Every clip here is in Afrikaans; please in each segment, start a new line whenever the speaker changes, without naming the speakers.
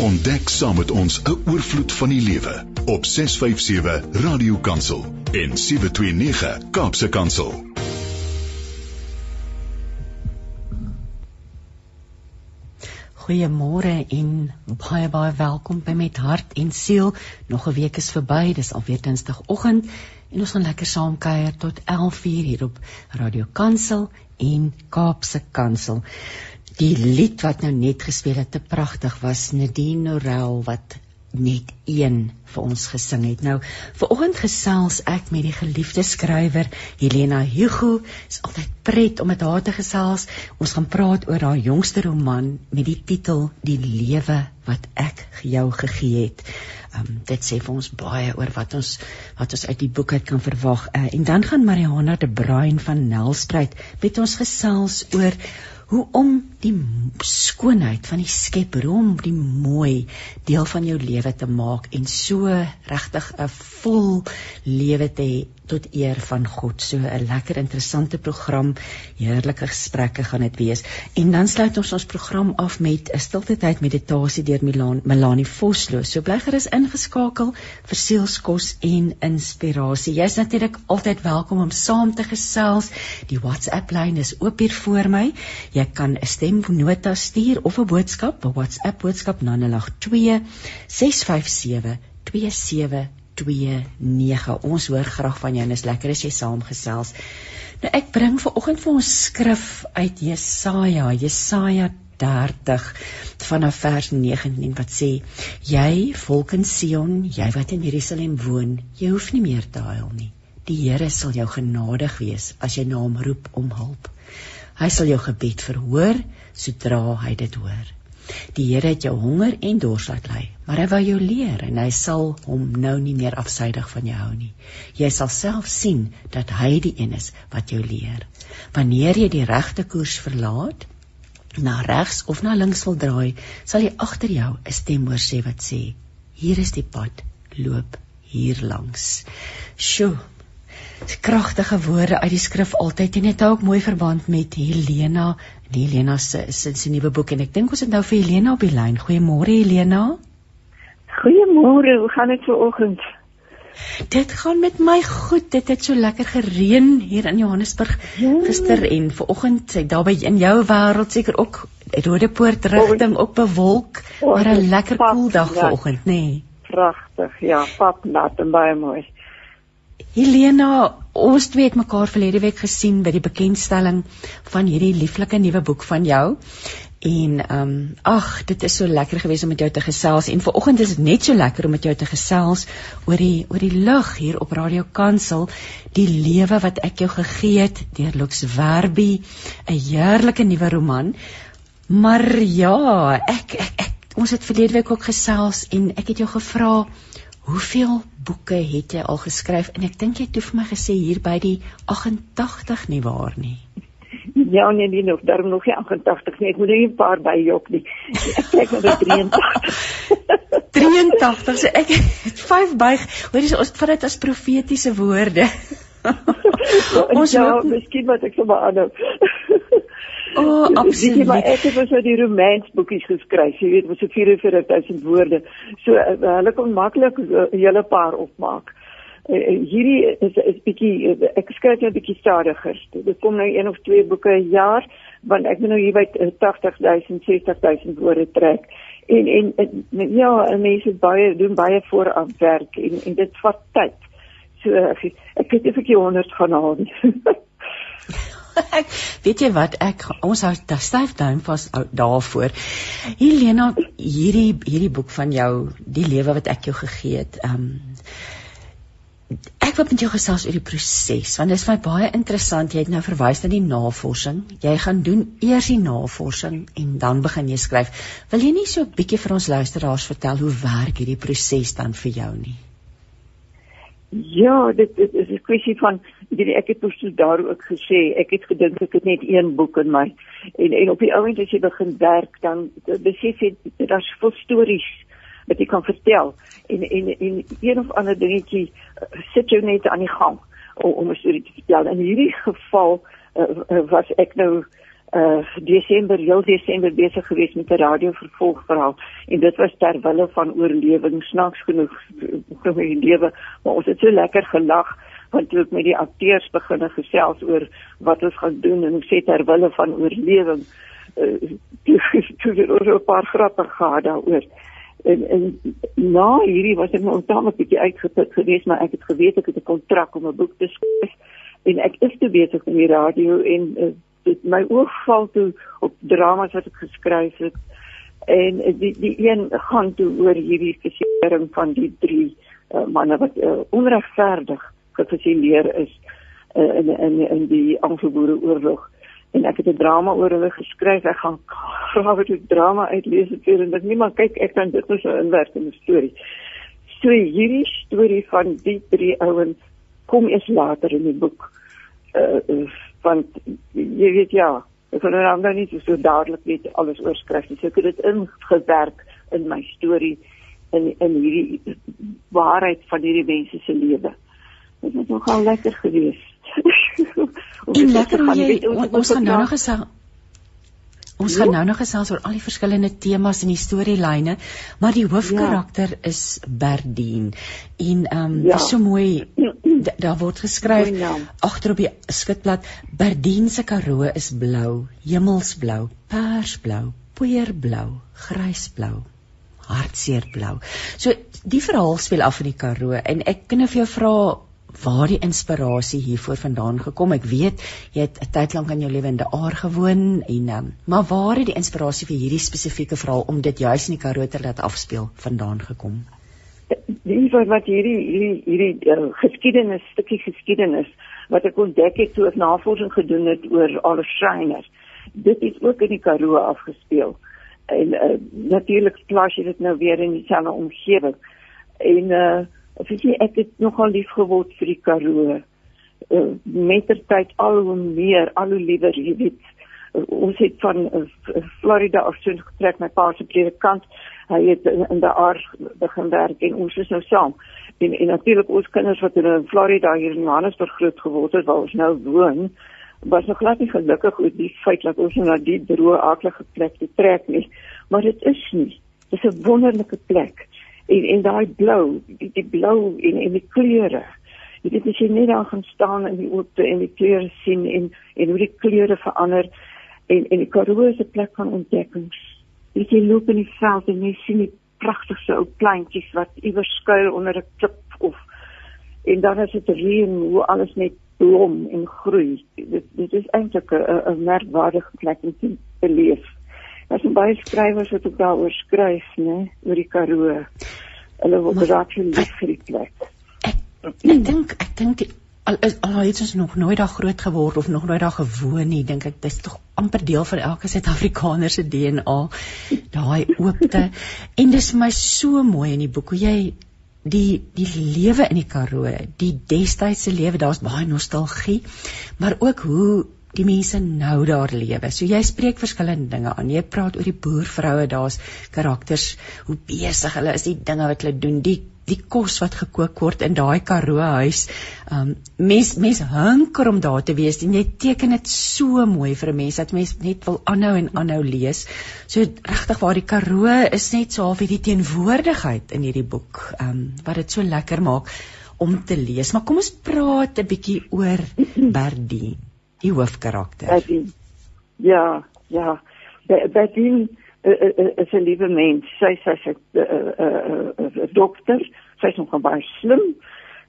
Ontdek saam met ons 'n oorvloed van die lewe op 657 Radio Kansel en 729 Kaapse Kansel.
Goeiemôre en baie baie welkom by Met Hart en Siel. Nog 'n week is verby, dis alweer Dinsdagoggend en ons gaan lekker saam kuier tot 11:00 hier op Radio Kansel en Kaapse Kansel. Die lied wat nou net gespeel het, te pragtig was Nadine Norel wat net een vir ons gesing het. Nou, vanoggend gesels ek met die geliefde skrywer Helena Hugo. Dit is altyd pret om met haar te gesels. Ons gaan praat oor haar jongste roman met die titel Die lewe wat ek jou gegee het. Um dit sê vir ons baie oor wat ons wat ons uit die boek uit kan verwag. Uh, en dan gaan Mariana de Bruin van Nelspruit met ons gesels oor hoe om die skoonheid van die Skepper, om die mooi deel van jou lewe te maak en so regtig 'n vol lewe te hê tot eer van God. So 'n lekker interessante program, heerlike gesprekke gaan dit wees. En dan sluit ons ons program af met 'n stilte tyd meditasie deur Milan Melanie Vosloo. So bly gerus ingeskakel vir sielskos en inspirasie. Jy's natuurlik altyd welkom om saam te gesels. Die WhatsApp lyn is oop hier voor my. Jy kan 'n stemnota stuur of 'n boodskap, 'n WhatsApp boodskap na 082 657 27 29. Ons hoor graag van jou en is lekker as jy saamgesels. Nou ek bring vir oggend vir ons skrif uit Jesaja, Jesaja 30 vanaf vers 19 wat sê: Jy volk in Sion, jy wat in Jerusalem woon, jy hoef nie meer te huil nie. Die Here sal jou genadig wees as jy na hom roep om hulp. Hy sal jou gebed verhoor sodra hy dit hoor. Die Here het jou honger en dors laat ly, maar hy wou jou leer en hy sal hom nou nie meer afsydig van jou hou nie. Jy sal self sien dat hy die een is wat jou leer. Wanneer jy die regte koers verlaat, na regs of na links wil draai, sal jy agter jou 'n stem hoor sê wat sê: "Hier is die pad, loop hier langs." Sjoe. Kragtige woorde uit die skrif altyd en dit hou ook mooi verband met Helena die Helena se se se nuwe boek en ek dink ons het nou vir Helena op die lyn. Goeiemôre Helena.
Goeiemôre, hoe gaan dit vanoggend?
Dit gaan met my goed. Dit het so lekker gereën hier in Johannesburg ja. gister en vanoggend sê daar by in jou wêreld seker ook Rodepoort rigting ook bewolk, oh, maar 'n lekker koel dag vanoggend, nê. Nee.
Pragtig. Ja, pap nat en baie mooi.
Helena, ons twee het mekaar verlede week gesien by die bekendstelling van hierdie lieflike nuwe boek van jou. En ehm um, ag, dit is so lekker geweest om met jou te gesels en vanoggend is dit net so lekker om met jou te gesels oor die oor die lig hier op Radio Kansel, die lewe wat ek jou gegee het deur Lux Werby, 'n heerlike nuwe roman. Maar ja, ek ek, ek ons het verlede week ook gesels en ek het jou gevra Hoeveel boeke het jy al geskryf? En ek dink jy het toe vir my gesê hier by die 88 nie waar nie.
Ja, nee, nie nog, daarom nog nie 88 nie. Ek moet net 'n paar by jok nie. Ek kyk na die 83.
83. So ek het 5 by. Hoor jy, ons vat dit as profetiese woorde.
ons ja, miskien wat ek sommer aanhou.
O, oh, absoluut.
Maar ek het so die romansboekies geskryf, jy weet, met so 44000 woorde. So uh, hulle kon maklik 'n uh, hele paar opmaak. Uh, hierdie is is bietjie uh, ek skryf net bietjie stadiger. Dit kom nou een of twee boeke 'n jaar, want ek moet nou hier by 80000, 60000 woorde trek. En en, en ja, mense baie doen baie vooraf werk en en dit vat tyd. So ek, ek het effe 100 gaan haal.
ek weet jy wat ek ons hou styf duim vas daarvoor. Helena, hierdie hierdie boek van jou, die lewe wat ek jou gegee het. Um ek wil met jou gesels oor die proses want dit is my baie interessant. Jy het nou verwys na die navorsing. Jy gaan doen eers die navorsing en dan begin jy skryf. Wil jy nie so 'n bietjie vir ons luisteraars vertel hoe werk hierdie proses dan vir jou nie?
Ja, dit, dit is 'n kwessie van weet ek het mos daar ook gesê, ek het gedink ek het net een boek in my en en op die ouend as jy begin werk dan besef jy daar's vol stories wat jy kan vertel en en en een of ander dingetjie uh, sit jou net aan die gang om, om 'n storie te vertel. In hierdie geval uh, was ek nou uh Desember, heel Desember besig gewees met 'n radio vervolgverhaal en dit was ter wille van oorlewing, snaaks genoeg vir my lewe, maar ons het so lekker gelag want toe ek met die akteurs begine gesels oor wat ons gaan doen en hoe sê ter wille van oorlewing uh toe het ons 'n paar grappe gehad daaroor. En en na hierdie was ek nou 'n bietjie uitgeput geweest, maar ek het geweet ek het 'n kontrak om 'n boek te skryf en ek is te besig met die radio en uh, dit my oog val toe op dramas wat ek geskryf het. En die die een gaan toe oor hierdie fusering van die drie uh, manne wat uh, onregverdig gefusileer is uh, in in in die Anglo-Boereoorlog en ek het 'n drama oor hulle geskryf. Ek gaan graag dit drama uitlees vir en dit niemand kyk ek kan dit net so inwerk in 'n storie so hierdie storie van die drie ouens kom eers later in die boek uh, want jy weet ja, ek kan nou dan nie so dadelik net alles oorskryf nie. So ek het dit ingewerk in my storie in in hierdie waarheid van hierdie mense se lewe. Dit het nogal lekker gewees.
en lekker hoe jy ons gaan nou nog gesê Ons gaan nou nog gesels oor al die verskillende temas en die storielyne, maar die hoofkarakter ja. is Berdien. En ehm um, ja. is so mooi daar word geskryf agter op die skitblad Berdien se karoo is blou, hemelsblou, persblou, poeierblou, grysblou hartseerblou. So die verhaal speel af in die Karoo en ek kan nou vir jou vra waar die inspirasie hiervoor vandaan gekom. Ek weet jy het 'n tyd lank in jou lewe in die aar gewoon en um, maar waar het die inspirasie vir hierdie spesifieke verhaal om dit juis in die Karoo laat afspeel vandaan gekom?
Die wat wat hierdie hierdie hierdie uh, geskiedenis, stukkie geskiedenis wat ek ontdek het toe ek navorsing gedoen het oor alle shrines. Dit is ook in die Karoo afgespeel. En uh, natuurlik plaas jy dit nou weer in dieselfde omgewing. En uh Weet jy, ek het nogal lief geword vir die Karoo. Uh, met ter tyd al hoe meer, al hoe liewer, jy weet, uh, ons het van uh, Florida af so getrek my pa se predikant. Hy het in, in die aard begin werk en ons is nou saam. En, en natuurlik ons kinders wat in Florida hier in Johannesburg groot geword het, waar ons nou woon, was nog glad nie gelukkig oor die feit dat ons nou na die droë aardige plek te trek nie. Maar dit is nie. Dit is 'n wonderlike plek en en daai blou die, die blou en en die kleure. Weet as jy net daar gaan staan in die oopte en die kleure sien en en hoe die kleure verander en en die Karoo is 'n plek van ontdekkings. Jy jy loop in die veld en jy sien die pragtigste ou plantjies wat iewers skuil onder 'n klip of en dan is dit reën hoe alles net blom en groei. Dit dit is eintlik 'n 'n merkwaardige plek om te beleef Daar's baie skrywers wat ook daaroor skryf, né, oor die Karoo. Hulle wil graag lief vir die plek.
Ek ek dink ek dink al is al het ons nog nooit daar groot geword of nog nooit daar gewoon nie, dink ek dis tog amper deel van elke Suid-Afrikaner se DNA, daai oopte. en dis vir my so mooi in die boek hoe jy die die lewe in die Karoo, die destydse lewe, daar's baie nostalgie, maar ook hoe die mense nou daar lewe. So jy spreek verskillende dinge aan. Jy praat oor die boervroue, daar's karakters, hoe besig hulle is, die dinge wat hulle doen, die die kos wat gekook word in daai Karoo huis. Um mens mens hunker om daar te wees en jy teken dit so mooi vir 'n mens dat mens net wil aanhou en aanhou lees. So regtig waar die Karoo is net so half hierdie teenwoordigheid in hierdie boek, um wat dit so lekker maak om te lees. Maar kom ons praat 'n bietjie oor Berdien die hoofkarakter.
Betty. Ja, ja. Betty uh, uh, is 'n liewe mens. Sy sê sy's 'n dokter. Sy's nog baie slim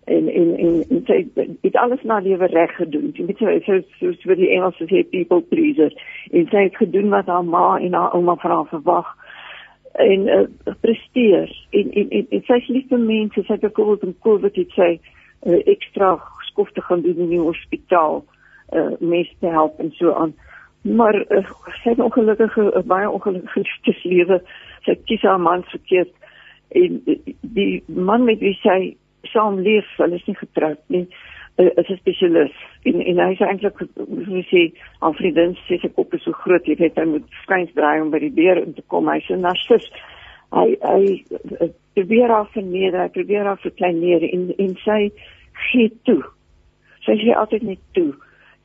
en en en, sy het alles na lewe reg gedoen. Jy weet sy so so so vir die Engelse sê people pleaser. En sy het gedoen wat haar ma en haar ouma van haar verwag en uh, presteer en en en, en sy's lief vir mense. Sy het ook al in COVID het sy uh, ekstra skofte gaan doen in die hospitaal uh, mense te help en so aan. Maar uh, sy het ongelukkig 'n uh, baie ongelukkige lewe. Sy kies haar man verkeerd en uh, die man met wie sy saam leef, hulle is nie getroud nie, uh, is 'n spesialis. En en hy sê eintlik hoe sê aan vriendin sê sy kop is so groot, jy weet hy moet skuins draai om by die beer in te kom. Hy's 'n narcis. Hy hy probeer haar verneder, hy probeer haar verkleineer en en sy gee toe. Sy sê altyd net toe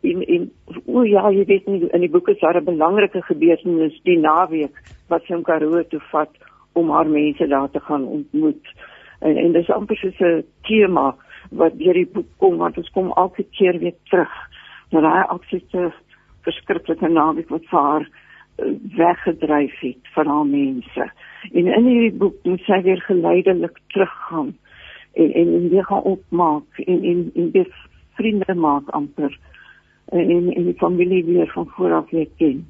en en o ja, jy weet nie in die boek is daar 'n belangrike gebeurtenis die naweek wat sy om Karoo toe vat om haar mense daar te gaan ontmoet. En en dis amper soos 'n tema wat deur die boek kom want ons kom elke keer weer terug na daai absolute verskriklike naweek wat vir haar uh, weggedryf het van haar mense. En in hierdie boek moet sy weer geleidelik teruggaan en en, weer gaan opmaak en en en weer vriende maak amper en en, en die familie weer van vooraf weer ken.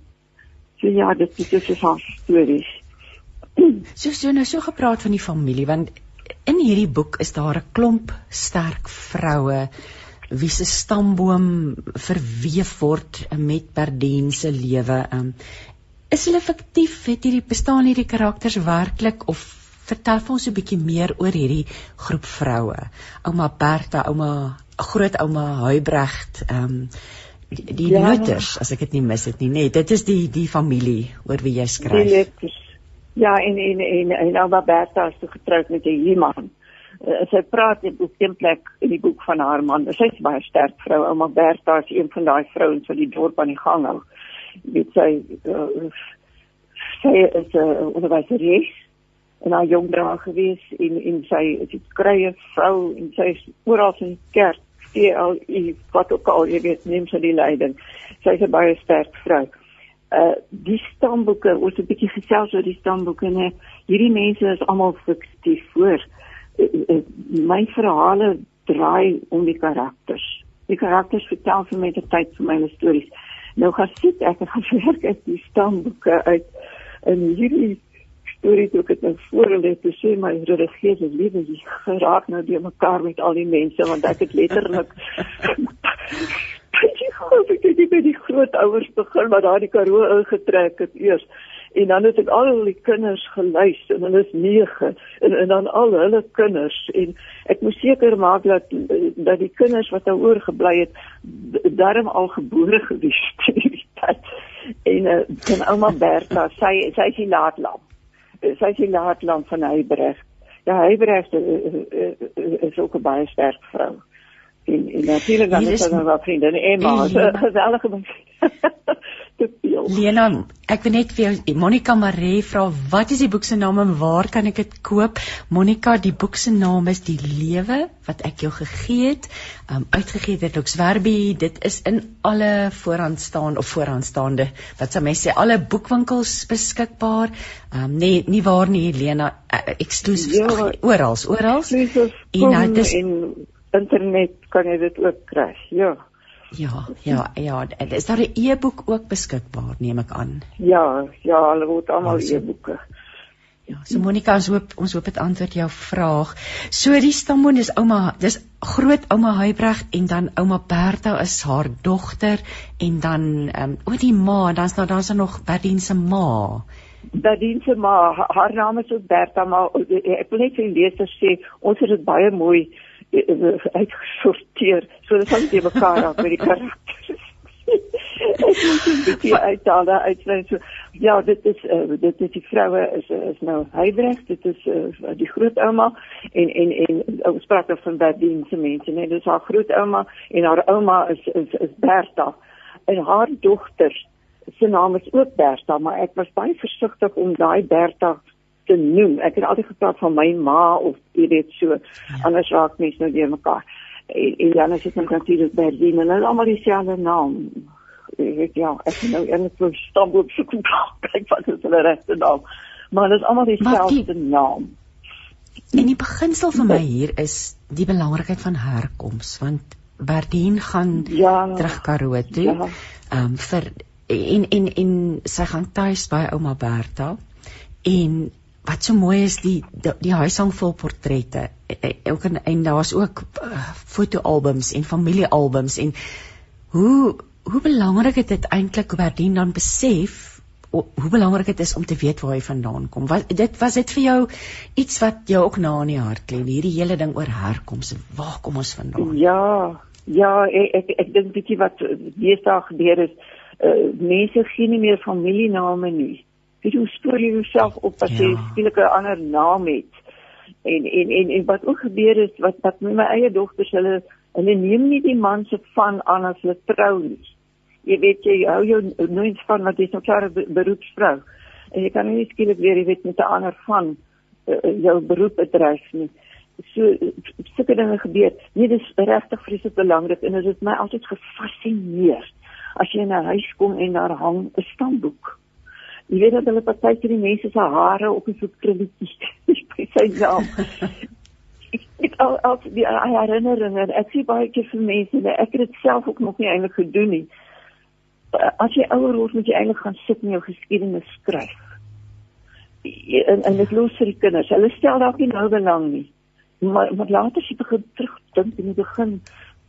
So ja, dit is dus haar stories.
So so nou so gepraat van die familie want in hierdie boek is daar 'n klomp sterk vroue wie se stamboom verweef word met Berdien se lewe. Um, is hulle fiktief? Het hierdie bestaan hierdie karakters werklik of vertel ons 'n bietjie meer oor hierdie groep vroue? Ouma Bertha, ouma grootouma Huybrecht, ehm um, die, die ja, Luthers as ek dit nie mis het nie, nee, dit is die die familie oor wie jy skryf.
Ja, en en en en ouma Bertha is getroud met 'n Iman uh, sy praat in op 'n plek in die boek van haar man. Sy's baie sterk vrou. Ouma Bertha is een van daai vrouens wat die dorp aan die gang hou. Dit sy uh, sy is 'n uh, onderwyseres en haar jong dra gewees en en sy is 'n krye vrou en sy is oral in die kerk. Al wat ook al jy weet neem sy die leiding. Sy's 'n baie sterk vrou. Uh die stamboeke, ons het 'n bietjie gesels oor die stamboeke, nee. Hierdie mense is almal fiktief voor. Uh my verhale draai om die karakters. Die karakters vertel vir my die tyd vir my stories. Nou gaan sit ek en gaan werk uit die stamboeke uit en hierdie storie toe ek het nou voor hulle te sê my religieuse lewe is geraak nou deur mekaar met al die mense want ek het letterlik baie groot ek het by die groot ouers begin wat daai Karoo ingetrek het eers. En dan het ek al die kinders gelys en hulle is 9 en en dan al hulle kinders. En ek moes seker maak dat dat die kinders wat nou oorgebly het darm al gebore gewees het en uh, en ouma Bertha sy sy is die laatlam sy is die laatlam van Heybrecht ja Heybrecht uh, uh, is ook 'n baie sterk vrou en en natuurlik dan is daar nog vriende en Emma is 'n geweldige te veel.
Lena, ek wil net vir jou Monica Maree vra wat is die boek se naam en waar kan ek dit koop? Monica, die boek se naam is Die Lewe wat ek jou gegee het, um uitgegee deur Lux Werby. Dit is in alle vooraanstaande of vooraanstaande wat sou mense sê alle boekwinkels beskikbaar. Um nee, nie waar nie Lena, uh, eksklusief ja, oral, oral.
En nou dis internet kan jy dit ook kry. Ja.
Ja, ja, ja, is daar 'n e-boek ook beskikbaar, neem ek aan?
Ja, ja, hulle het almal oh, e-boeke.
Ja, so Monica, ons hoop ons hoop dit antwoord jou vraag. So die stamboom is ouma, dis groot ouma Huybrecht en dan ouma Bertha is haar dogter en dan ehm um, o die ma, dan's nou daar's nog Berdien se ma.
Berdien se ma, haar naam is ook Bertha, maar ek wil net vir leerders sê, ons het dit baie mooi uitgesorteer. So dit gaan nie mekaar raak met die karakters. Ek moet dit bietjie uithaal daar uitsluit. So ja, dit is uh, dit is die vroue is is nou Heybrecht, dit is uh, die grootouma en en en ons praat dan van Berdien se mense, nee, dis haar grootouma en haar ouma is is is Bertha en haar dogter se naam is ook Bertha, maar ek was baie versigtig om daai Bertha te noem. Ek het altyd gepraat van my ma of jy weet so ja. anders raak mense nou weer mekaar. En, en dan as jy dan kan sien dat Berlin en hulle almal dieselfde naam. Ek weet ja, ek nou eintlik so stamp op so kom kyk wat is hulle regte naam. Maar dit is almal dieselfde die, naam.
En die beginsel vir my hier is die belangrikheid van herkoms want Berdien gaan ja, terug Karoo toe. Ja. Ehm um, vir en en en sy gaan tuis by ouma Bertha en wat so mooi is die die, die huishang vol portrette ook en, en daar's ook uh, fotoalbums en familiealbums en hoe hoe belangrik dit eintlik Berdien dan besef o, hoe belangrik dit is om te weet waar hy vandaan kom. Wat dit was dit vir jou iets wat jou ook na in die hart lê, hierdie hele ding oor herkoms. Waar kom ons vandaan?
Ja, ja, ek ek, ek dink bietjie wat deesdae gebeur is, uh, mense gee nie meer familiename nie weet hoe spoor jy jouself op as jy ja. skielik 'n ander naam het en en en en wat ook gebeur is wat wat met my eie dogters hulle Hulle neem nie die man se van aan as hulle trou nie. Jy weet jy hou jou nooit van wat jy so klaar beroepsvrou. En jy kan nie skielik weer jy weet met 'n ander van uh, jou beroep bedryf nie. So sulke dinge gebeur. Nee, dis regtig vreeslik belangrik en dit het my altyd gefascineer. As jy in 'n huis kom en daar hang 'n stamboek. Jy weet dat hulle partykeer die mense se hare op 'n soort krulletjies by sy naam. ek al al die herinneringe ek sien baie keer vir mense en ek het dit self ook nog nie eintlik gedoen nie. As jy ouer word, moet jy eintlik gaan sit en jou geskiedenis skryf en en dit los vir die kinders. Hulle stel dalk nie nou belang nie. Maar maar later as jy begin terugdink en jy begin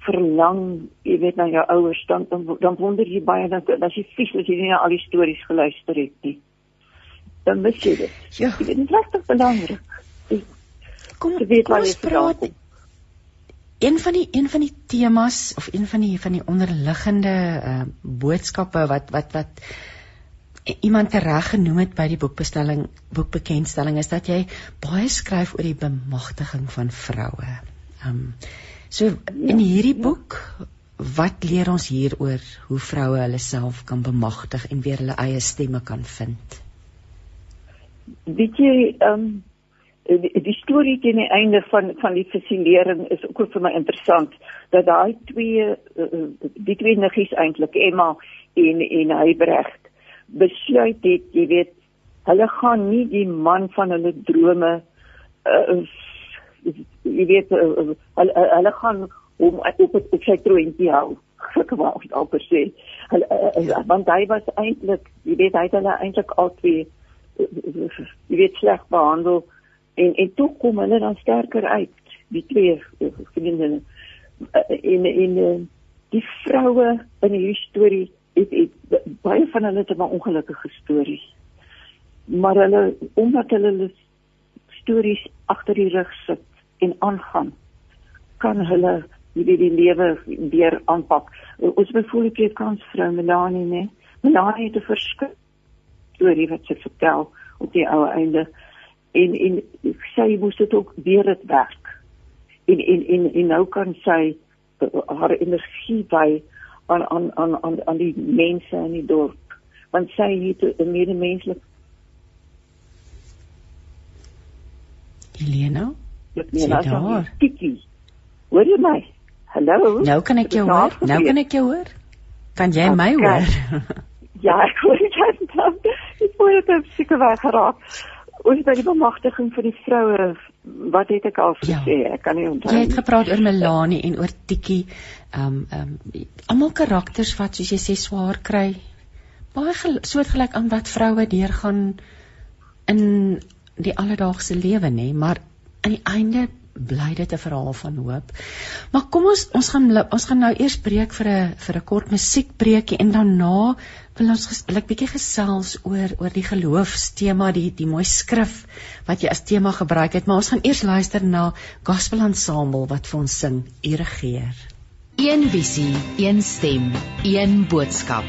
verlang, jy weet na jou ouers dan dan, dan wonder jy baie dan as jy vies as jy nie al die stories geluister het nie. Dan mis jy dit. Ja. Dit is regtig belangrik.
Kom weet kom ons praat. Een van die een van die temas of een van die van die onderliggende uh, boodskappe wat wat wat iemand reg genoem het by die boekbestelling boekbekendstelling is dat jy baie skryf oor die bemagtiging van vroue. Ehm um, so in hierdie boek wat leer ons hier oor hoe vroue hulle self kan bemagtig en weer hulle eie stemme kan vind?
Weet jy ehm um, die, die storie teen die einde van van die fascinering is ook vir my interessant dat daai twee uh, die twee niggies eintlik Emma en en Hybrecht besluit het, jy weet, hulle gaan nie die man van hulle drome uh, jy weet uh, hulle, hulle gaan om op op, op sy troontjie hou. Ek wou ook al sê. Hulle uh, want hy was eintlik, jy weet, hy het hulle eintlik al twee jy weet sleg behandel en en toe kom hulle dan sterker uit die twee vriendinne in in die vroue in hierdie storie het, het baie van hulle het 'n ongelukkige stories. Maar hulle omdat hulle stories agter die rug sit en aangaan, kan hulle hierdie die lewe weer aanpak. Ons bevoel ek het kans vrou Melanie, né? Melanie het 'n verskil storie wat sy vertel op die ou einde en en sy moes dit ook weer dit werk. En en en en nou kan sy haar energie by aan aan aan aan aan die mense in die dorp want sy het 'n medemenslik
Helena
Sy daar Tikkie Hoor jy my Hallo
Nou kan ek jou hoor Nou kan ek jou hoor Kan jy my hoor
Ja ek hoor jy dan Ek word op seker weg geraak Ons by die bemagtiging vir die vroue wat het ek al ja. gesê? Ja. Ek kan nie onthou.
Jy het gepraat oor Melanie en oor Tikkie. Ehm um, ehm um, almal karakters wat soos jy sê swaar kry. Baie soortgelyk aan wat vroue deurgaan in die alledaagse lewe nê, maar aan die einde bly dit 'n verhaal van hoop. Maar kom ons ons gaan ons gaan nou eers breek vir 'n vir 'n kort musiekbreekie en daarna wil ons wil ek bietjie gesels oor oor die geloofstema, die die mooi skrif wat jy as tema gebruik het, maar ons gaan eers luister na Gospel Ensemble wat vir ons sing U regeer.
Een visie, een stem, een boodskap.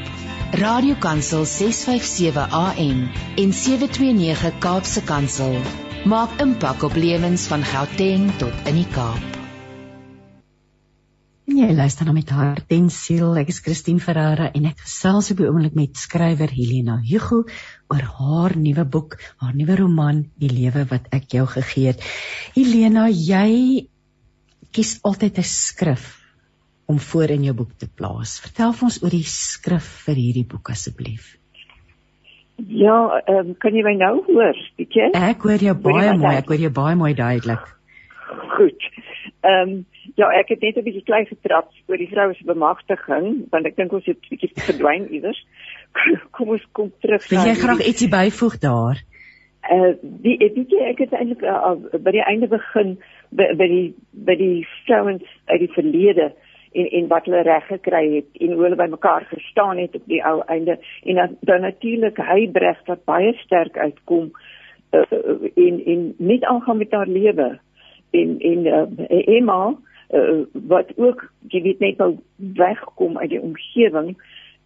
Radiokansel 657 AM en 729 Kaapse Kansel maak impak op lewens van Gauteng tot in die Kaap.
Jy luister na met hart en siel. Ek is Christine Ferreira en ek gesels op die oomblik met skrywer Helena Hugo oor haar nuwe boek, haar nuwe roman, Die lewe wat ek jou gegee het. Helena, jy kies altyd 'n skrif om voor in jou boek te plaas. Vertel vir ons oor die skrif vir hierdie boek asseblief.
Ja, ehm um, kan jy my nou hoor? Weet jy?
Ek hoor jou baie mooi, ek hoor jou baie mooi duidelik.
Goed. Ehm um, ja, ek het net 'n bietjie klein getrap oor die vroue se bemagtiging, want ek dink ons het 'n bietjie verdwyn iewers. Kom ons kom terug.
Wil jy graag ietsie byvoeg daar?
Eh uh, die weet jy ek het eintlik uh, by die einde begin by, by die by die vrouens uit die verlede en en wat hulle reg gekry het en hoe hulle bymekaar gestaan het op die ou einde. En dan, dan natuurlik hy breg wat baie sterk uitkom uh, en en net aangaan met haar lewe. En en uh, Emma uh, wat ook jy weet net nou wegkom uit die omgewing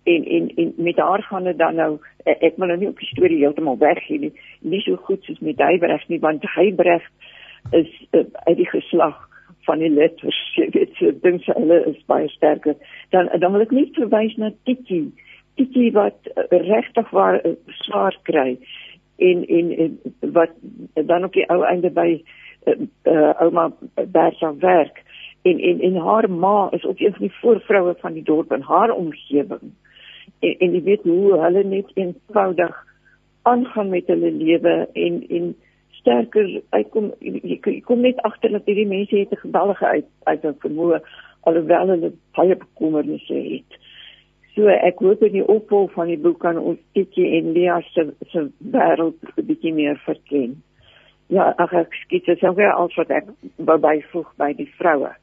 en en en met haar gaan dit dan nou ek wil nou nie op die storie heeltemal weggee nie nie so goed soos met Hybreg nie want Hybreg is uh, uit die geslag van die letters, jy weet, so dink sy hulle is baie sterker. Dan dan wil ek net verwys na Tiki. Tiki wat uh, regtig waar uh, swaar kry en en, en wat dan ook die ou einde by uh, uh, ouma Bertha werk en en en haar ma is ook een van die voorvroue van die dorp en haar omgewing. En en jy weet hoe hulle net eenvoudig aangaan met hulle lewe en en sterker uitkom jy, jy kom net agter dat hierdie mense het 'n geweldige uit uit vermoë alhoewel hulle baie bekommernisse het. So ek hoop in die opvolg van die boek kan ons Tikie en Lia se se wêreld 'n bietjie meer verken. Ja, ag ek skiet dit sou al wat ek byvoeg by die vroue.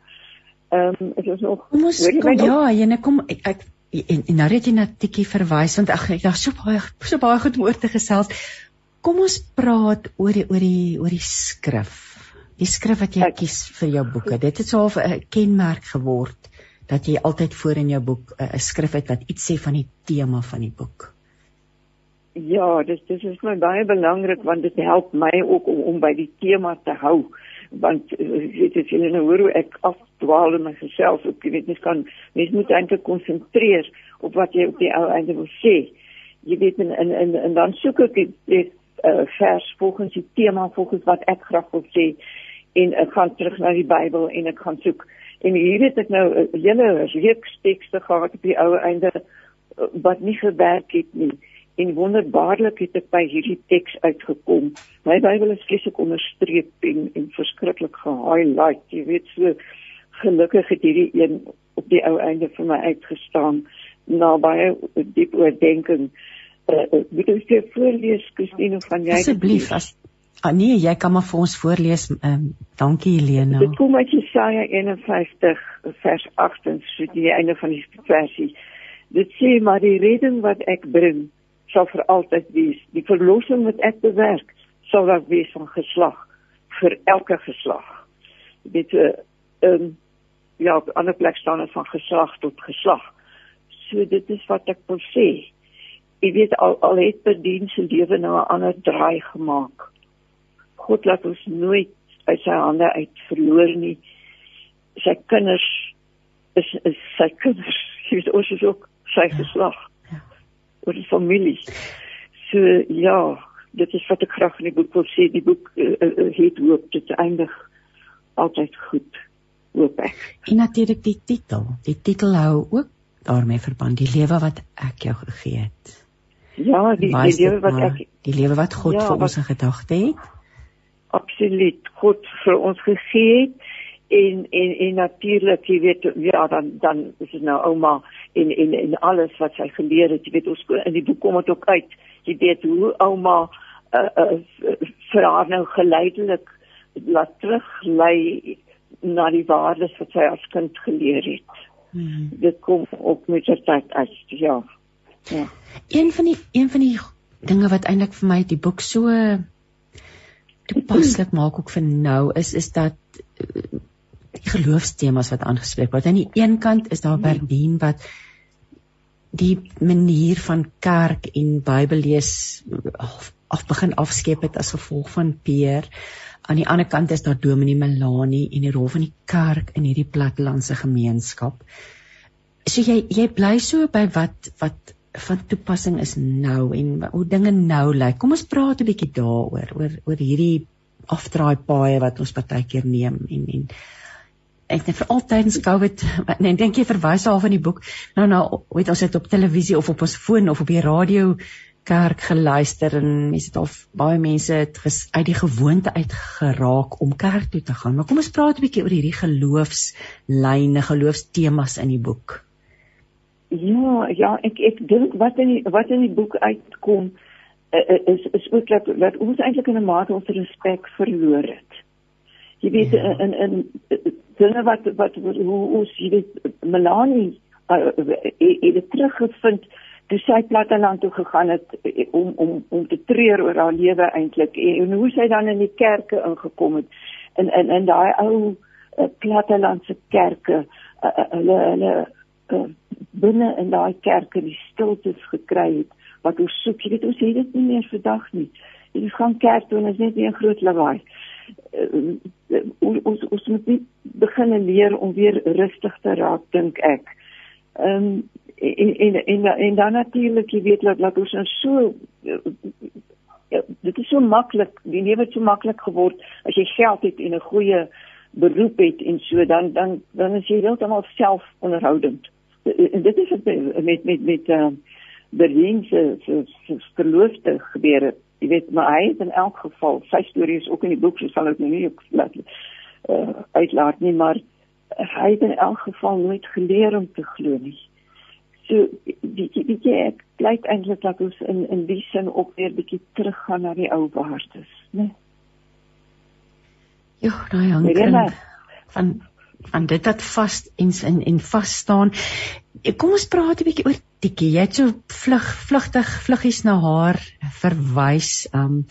Ehm um, dit is nog
Moes, kom, ja, jy kom ek, ek en, en nou het jy na Tikie verwys want ag ek daar's so baie so baie goed om oor te gesels. Kom ons praat oor die oor die oor die skrif. Die skrif wat jy kies vir jou boeke. Dit het so 'n kenmerk geword dat jy altyd voor in jou boek 'n skrif het wat iets sê van die tema van die boek.
Ja, dit dis is my baie belangrik want dit help my ook om om by die tema te hou want dit is julle nou hoor hoe ek afdwaal in myself op jy weet mens kan mens moet eintlik konsentreer op wat jy op die ou einde wil sê jy weet en en en, en dan soek ek dit uh, vers volgens die tema volgens wat ek graag wil sê. En ek gaan terug na die Bybel en ek gaan soek. En hier het ek nou 'n uh, hele reeks tekste gehad op die ou einde uh, wat nie gewerk het nie. En wonderbaarlik het ek by hierdie teks uitgekom. My Bybel is vreeslik onderstreep en, en verskriklik gehighlight. Jy weet so gelukkig het hierdie een op die ou einde vir my uitgestaan na baie diep oordenking. uh, moet ons dit voorlees Christine van jy
asseblief as ah, nee jy kan maar vir ons voorlees um, dankie Helena.
Dit kom uit Jesaja 51 vers 8 en so die einde van die versie. Dit sê maar die redding wat ek bring sal vir altyd wees. Die verlossing wat ek bewerk sal daar wees van geslag vir elke geslag. Dit uh, um, ja op 'n ander plek staan dit van geslag tot geslag. So dit is wat ek wil sê jy weet al al het bedien se lewe nou 'n ander draai gemaak. God laat ons nooit uit sy hande uit verloor nie. Sy kinders is is sy kinders. Jy weet ons is ook sy ja. geslag. Ja. Oor die familie. So ja, dit is wat ek graag in die boek wil sê. Die boek uh, uh, het hoop dit eindig altyd goed. Hoop ek.
En natuurlik die titel. Die titel hou ook daarmee verband die lewe wat ek jou gegee het.
Ja, die, die lewe wat ek
die lewe wat God ja, vir ons in gedagte het.
Absoluut. God vir ons gegee het en en en natuurlik, jy weet, ja, dan dan is dit nou ouma en en en alles wat sy geleer het, jy weet ons in die boek kom dit ook uit. Jy weet hoe ouma uh, uh, vir haar nou geleidelik laat teruglei na die waardes wat sy as kind geleer het. Hmm. Dit kom ook met tyd uit, ja.
Ja. Een van die een van die dinge wat eintlik vir my die boek so toepaslik maak ook vir nou is is dat eh, die geloofstemas wat aangespreek word. Aan die een kant is daar Berdien wat die manier van kerk en Bybel lees af, af begin afskep het as gevolg van Peer. Aan die ander kant is daar Dominee Melanie en die rol van die kerk in hierdie plattelandse gemeenskap. So jy jy bly so by wat wat van toepassing is nou en hoe dinge nou lyk. Kom ons praat 'n bietjie daaroor oor oor hierdie afdraai paaie wat ons partykeer neem en en ek dink vir altydens COVID en dink jy verwys al van die boek nou nou weet ons dit op televisie of op ons foon of op die radio kerk geluister en mense het al baie mense het ges, uit die gewoonte uit geraak om kerk toe te gaan. Maar kom ons praat 'n bietjie oor hierdie geloofslyne, geloofstemas in die boek.
Ja, ja, ek ek dink wat in die, wat in die boek uitkom uh, is is ook dat dat ons eintlik in 'n mate ons respek verloor het. Jy weet ja. in in dinge wat wat hoe ons jy weet Melanie uh, het dit teruggevind toe sy platteland toe gegaan het om om om te treur oor haar lewe eintlik en, en hoe sy dan in die kerke ingekom het in in in daai ou uh, plattelandse kerke hulle uh, hulle uh, binne in daai kerke die stiltes gekry het wat ons soek. Jy weet ons het dit nie meer vandag nie. Jy gaan kerk toe en is net 'n groot lawaai. uh, ons ons moet nie begin leer om weer rustig te raak dink ek. Ehm um, en, en en en dan natuurlik jy weet dat laat ons nou so ja, dit is so maklik, die lewe het so maklik geword as jy geld het en 'n goeie beroep het en so dan dan dan is jy heeltemal selfonderhoudend. En dit is het met met met uh Berlin se se verloofde gebeure. Jy weet maar hy het in elk geval sy storie is ook in die boek, so sal ek nou nie laat uh uitlaat nie, maar hy het in elk geval nooit geleer om te glo nie. So die die die ek blyk eintlik dat ons in in die sin ook weer bietjie teruggaan na die ou waardes, né?
Ja, daai hang van van dit wat vas en in en vas staan. Kom ons praat 'n bietjie oor Tikkie. Jy het so vlug vlugtig vluggies na haar verwys. Um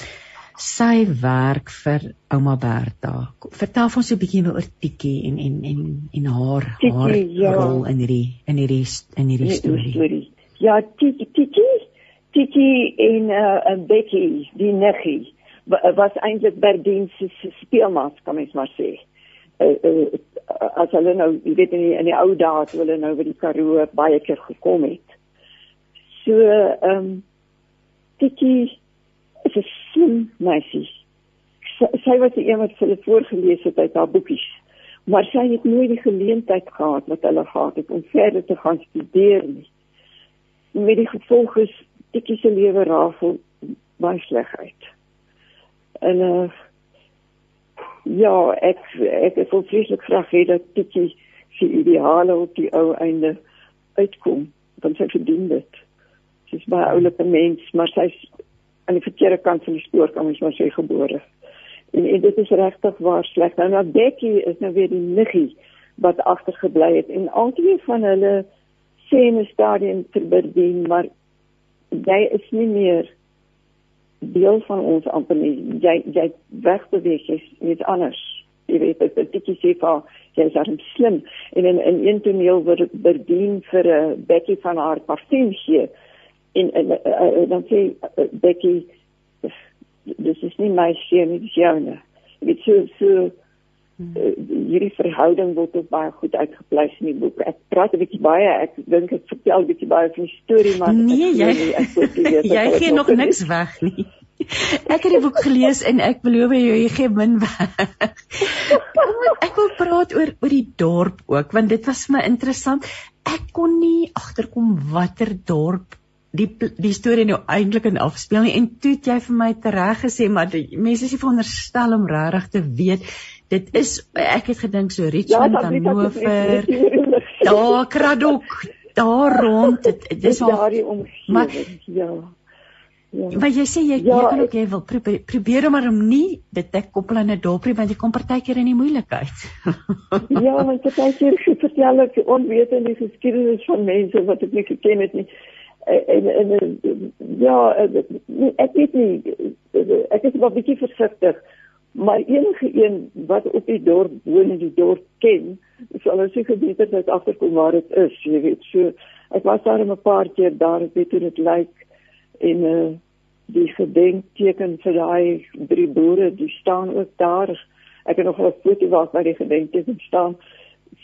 sy werk vir ouma Bertha. Vertel ons 'n bietjie oor Tikkie en en en en haar Tiki, haar ja. rol in hierdie in hierdie in hierdie storie. storie.
Ja, Tikkie Tikkie Tikkie en uh, Becky, die niggie was eintlik Berdien se speelmaat, kan mens maar sê. Uh, uh, as hulle nou, jy weet in die, in die ou dae toe hulle nou by die Karoo baie keer gekom het. So, ehm um, Tikkie is 'n slim meisie. Sy, sy was die een wat hulle voorgeles het uit haar boekies. Maar sy het nooit die geleentheid gehad wat hulle gehad het om verder te gaan studeer nie. Met die gevolg is Tikkie se lewe rafel baie sleg uit. En uh ja, ek ek het vreeslik graag hê dat Tikkie sy ideale op die ou einde uitkom, want sy verdien dit. Sy's baie oulike mens, maar sy's aan die verkeerde kant van die spoor kan ons maar sê gebore. En, en dit is regtig waar sleg. Nou nou Becky is nou weer die niggie wat agtergebly het en albei van hulle sê in 'n stadium te bedien, maar jy is nie meer deel van ons amper nie. Jy jy wegbeweeg jy's iets anders. Jy weet dit is bietjie sê vir jy is dan slim en in in een toneel word bedien vir 'n uh, Becky van haar parfum gee en en uh, dan sê uh, Becky dis is nie my seun nie dis joune dit so so uh, hierdie verhouding word ook baie goed uitgepleis in die boek. Ek praat 'n bietjie baie ek dink ek vertel 'n bietjie baie van die storie maar
nee jy nie, ek weet, jy gee nog niks weg nie. Ek het die boek gelees en ek beloof jou jy gee min weg. ek wil praat oor oor die dorp ook want dit was my interessant. Ek kon nie agterkom watter dorp die die storie nou eintlik in afspeel nie. En toe het jy vir my tereg gesê maar die mense is nie veronderstel om regtig te weet dit is ek het gedink so Richmond ja, Hannover daar Kraddock daar rond dit dis al
daardie omgewing ja.
Ja. Maar jy sê jy ja, jy kan ook jy wil probeer, probeer om maar om nie dit te koppel aan 'n dorpie want jy kom partykeer in die moeilikheid.
ja, want partykeer vertel ek onwetende geskiedenis van mense wat ek nie geken het nie. En en ja ek weet nie ek is wel bietjie versigtig maar enige een wat op die dorp woon en die dorp ken sal ons seker beter net agterkom waar dit is jy weet. So ek was daar 'n paar keer daar ek weet hoe dit lyk en uh, die gedenkteken vir daai drie boere die staan ook daar. Ek het nog 'n foto waar by die gedenkteken staan.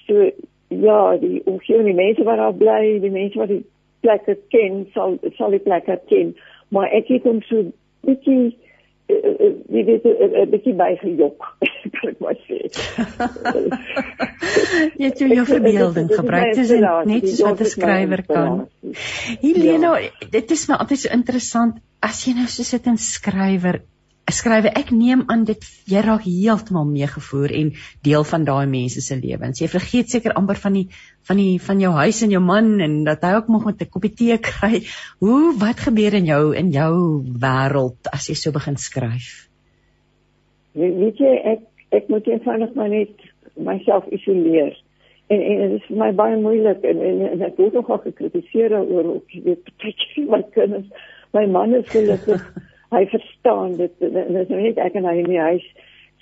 So ja die omgewing die mense wat daar bly die mense wat die plekke ken sal sal die plekke ken. Maar ek het hom so bietjie wie weet 'n bietjie bygejok kan ek maar sê
jy het jou verbeelding gebruik dis net so wat 'n skrywer kan Helena ja. dit is my altyd so interessant as jy nou so sit en skrywer skrywe ek neem aan dit jy raak heeltemal meegevoer en deel van daai mense se lewens. Jy vergeet seker amper van die van die van jou huis en jou man en dat hy ook nog met 'n koppie tee kry. Hoe wat gebeur in jou in jou wêreld as jy so begin skryf?
Weet jy ek ek moet eenvoudig maar net myself isoleer. En en dit is vir my baie moeilik en en, en ek word nogal gekritiseer oor op jy weet baie my kinders. My man is gelukkig hy verstaan dit dit is nou net ek en hy in die huis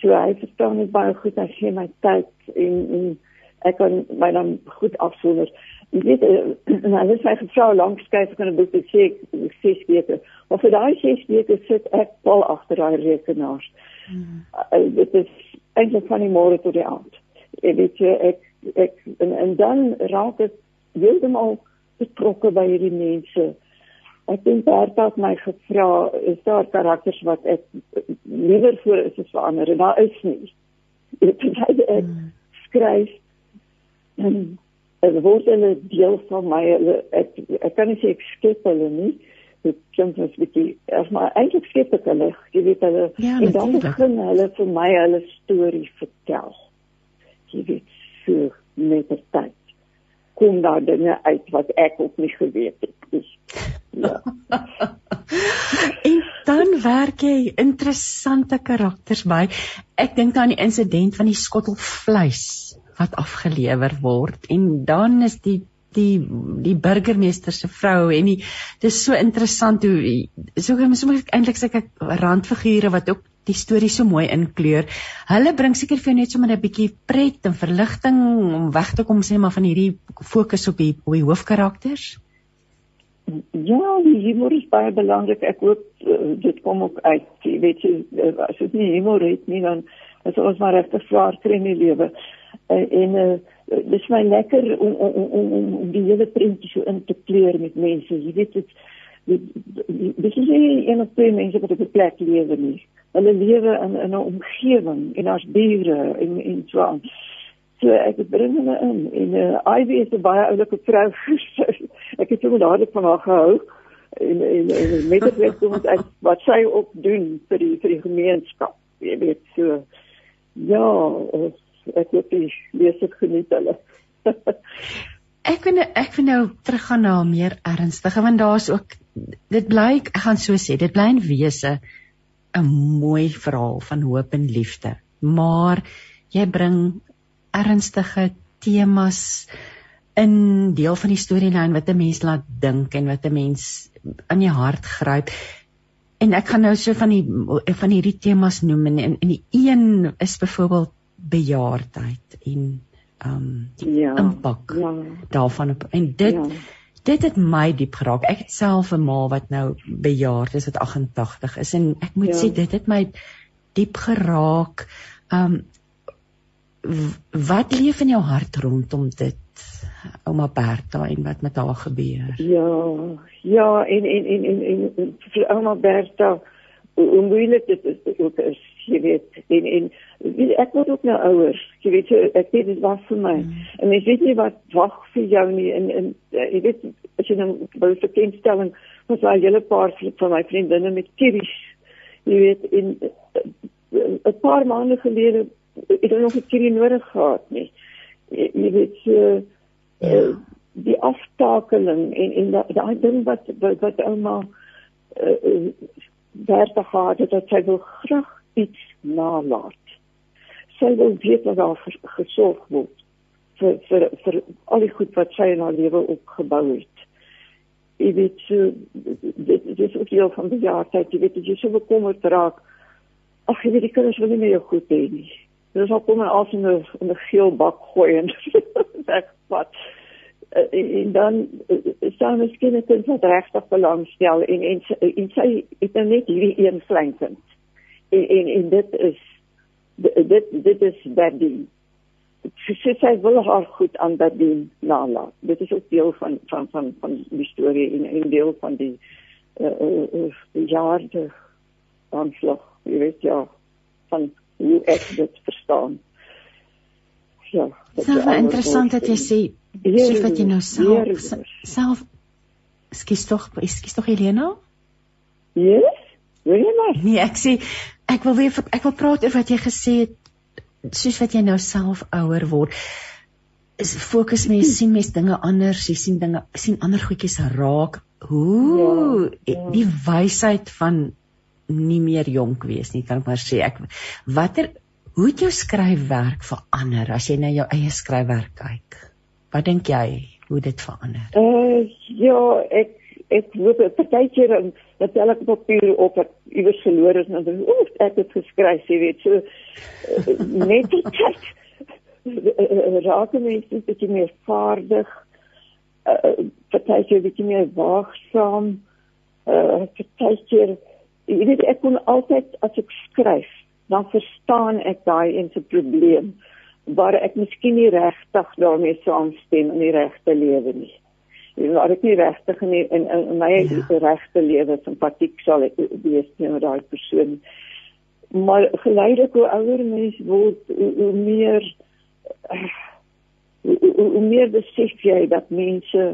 so hy verstaan dit baie goed hy gee my tyd en en ek kan my dan goed afsonder Jy weet, uh, hulle sê ek vrou lank skryf kan 'n boek te sê 6 weke. Maar vir daai 6 weke sit ek pal agter daai rekenaars. Mm. Uh, dit is eintlik van die môre tot die aand. Ek weet jy ek ek en, en dan raak ek heeltemal betrokke by hierdie mense. Ek dink daar het my gevra, is daar karakters wat ek liewer voor is as verander en daar is nie. Dit is hy ek mm. skryf en dit word 'n deel van my ek ek kan nie sê ek skep hulle nie. Dit klink as bietjie as maar eintlik skep ek hulle, jy weet hulle
ja,
en dan begin hulle vir my hulle storie vertel. Jy weet so met die tyd kom daar dinge uit wat ek ook nie geweet het nie. Ja.
en dan werk jy interessante karakters by. Ek dink aan die insident van die skottel vleis wat afgelewer word en dan is die die die burgemeester se vrou en die dis so interessant hoe so so eintlik seker randfigure wat ook die storie so mooi inkleur. Hulle bring seker vir jou net sommer 'n bietjie pret en verligting om weg te kom sê maar van hierdie fokus op die op die hoofkarakters.
Ja, die humor is baie belangrik. Ek hoop uh, dit kom ook uit. Jy weet jy uh, as dit nie humor het nie dan is ons maar regtig swaar kry in die lewe. Uh, en uh, dit is my lekker om om om, om die hele prentjie so in te kleur met mense. Jy weet dit dis is nie een of twee mense wat op 'n plek lewe nie hulle lewe in in 'n omgewing en as bure en en so aan. So ek bring hulle in en uh, Ivy is 'n baie oulike vrou. ek het sommer dadelik van haar gehou en en, en met dit weet ons ek wat sy op doen vir die vir die gemeenskap. Jy weet so ja, ek het die lees dit geniet hulle.
ek vind ek vind nou teruggaan na meer ernstige want daar's ook dit bly ek gaan so sê dit bly 'n wese 'n mooi verhaal van hoop en liefde. Maar jy bring ernstige temas in deel van die storielyn wat 'n mens laat dink en wat 'n mens aan die hart gryp. En ek gaan nou so van die van hierdie temas noem en en die een is byvoorbeeld bejaardheid en ehm um, die ja, impak ja. daarvan op en dit ja dit het my diep geraak. Ek het self 'n ma wat nou bejaard is wat 88 is en ek moet ja. sê dit het my diep geraak. Um wat leef in jou hart rondom dit? Ouma Bertha en wat met haar gebeur?
Ja, ja en en en en, en, en vir ouma Bertha hoe moeilik dit is ook is jy weet en en ek word ook nou ouer jy weet ek weet dit was vir my mm. en ek weet nie wat wag vir jou nie en en uh, jy weet as jy nou by 'n verkenstelling was daar 'n hele paar van my vriendinne met kieries jy weet in uh, 'n paar maande gelede het hulle nog 'n kierie nodig gehad nie jy, jy weet so uh, ja. die aftakeling en en daai ding wat wat, wat ouma uh, Bertha gehad het dat sy wil graag iets nalaat. Sy wil weet dat daar gesorg word vir vir vir al die goed wat sy in haar lewe opgebou het. Jy weet so dit dit is ook deel van die jaartyd, jy weet jy so bekommerd raak. Ag, jy weet die kinders wil nie meer jou goed hê nie. Dis al kom maar af in 'n in 'n geel bak gooi en wat uh, en dan uh, sou miskien net wat regtig belangstel en en, en sy het nou net hierdie een kleinkind. En, en en dit is dit dit is Berdien. Sy sy wil haar goed aan Berdien nalaat. Dit is ook deel van van van van die storie en 'n deel van die uh, uh, uh, jare aanslag. Jy weet ja van hoe ek dit verstaan.
Ja, dit is interessant dat jy sê Soos wat jy nou self self Skus tog, skus tog Helena?
Ja? Wil jy maar?
Nee, ek sê ek wil weer ek wil praat oor wat jy gesê het soos wat jy nou self ouer word. Is fokus mens sien mens dinge anders, jy sien dinge sien ander goedjies raak. Hoe ja, ja. die wysheid van nie meer jonk wees nie, kan ek maar sê. Ek watter hoe het jou skryfwerk verander as jy na jou eie skryfwerk kyk? Wat dink jy hoe dit verander?
Uh, ja, ek ek hoop partykeer dan tel ek papier op wat iewers verloor is en dan o, ek het geskryf, jy weet, so uh, net die tyd raak mense net bietjie meer vaardig uh, partykeer bietjie meer waagsaam. Uh partykeer jy weet ek kon altyd as ek skryf, dan verstaan ek daai en se probleem waar ek miskien nie regtig daarmee saamstem in die regte lewe nie. Jy weet ek nie regtig in, in in my ja. regte lewe simpatiek sal ek wees teenoor daai persoon. Maar geleidelik hoe ouer mens word, hoe, hoe meer uh, hoe, hoe meer besef jy dat mense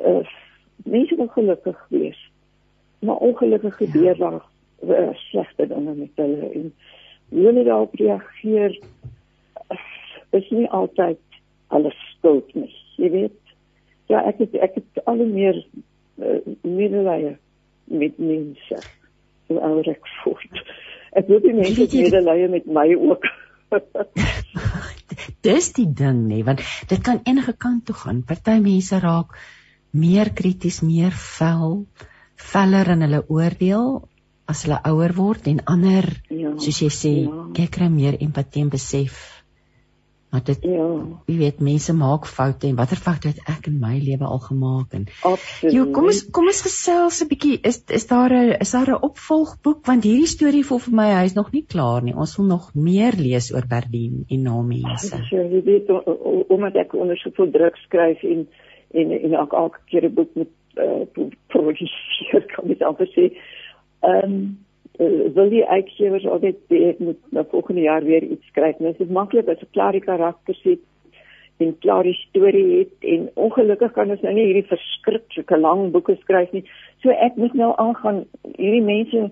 uh, mense wil gelukkig wees. Maar ongelukkig gebeur ja. daar uh, slegte dinge met hulle en hoe hulle daarop reageer is nie altyd alles skuld nie. Jy weet, ja, ek het ek het al meer uh, medelee met mense. Hoe ouer ek word. Ek wil die mense medelee met my ook.
dis die ding nê want dit kan enige kant toe gaan. Party mense raak meer krities, meer vel, veller in hulle oordeel as hulle ouer word en ander ja, soos jy sê, ja. kry meer empatie en besef Maar dit ja. Jy weet mense maak foute en watter foute het ek in my lewe al gemaak en
Absoluut. Jo,
kom ons kom ons gesels 'n bietjie is is daar 'n is daar 'n opvolgboek want hierdie storie voel vir my hy is nog nie klaar nie. Ons wil nog meer lees oor Berdien en na mense.
Ja, jy weet omdat ek ondersoek vir druk skryf en en en ook elke keer 'n boek met uh, produseer kan ek amper sê. Ehm um, wil die uitgewers altyd sê ek moet na volgende jaar weer iets skryf. Dit is maklik as 'n klaar karakter sit en klaar die storie het en ongelukkig kan ons nou nie hierdie verskriklike lang boeke skryf nie. So ek moet nou aangaan hierdie mense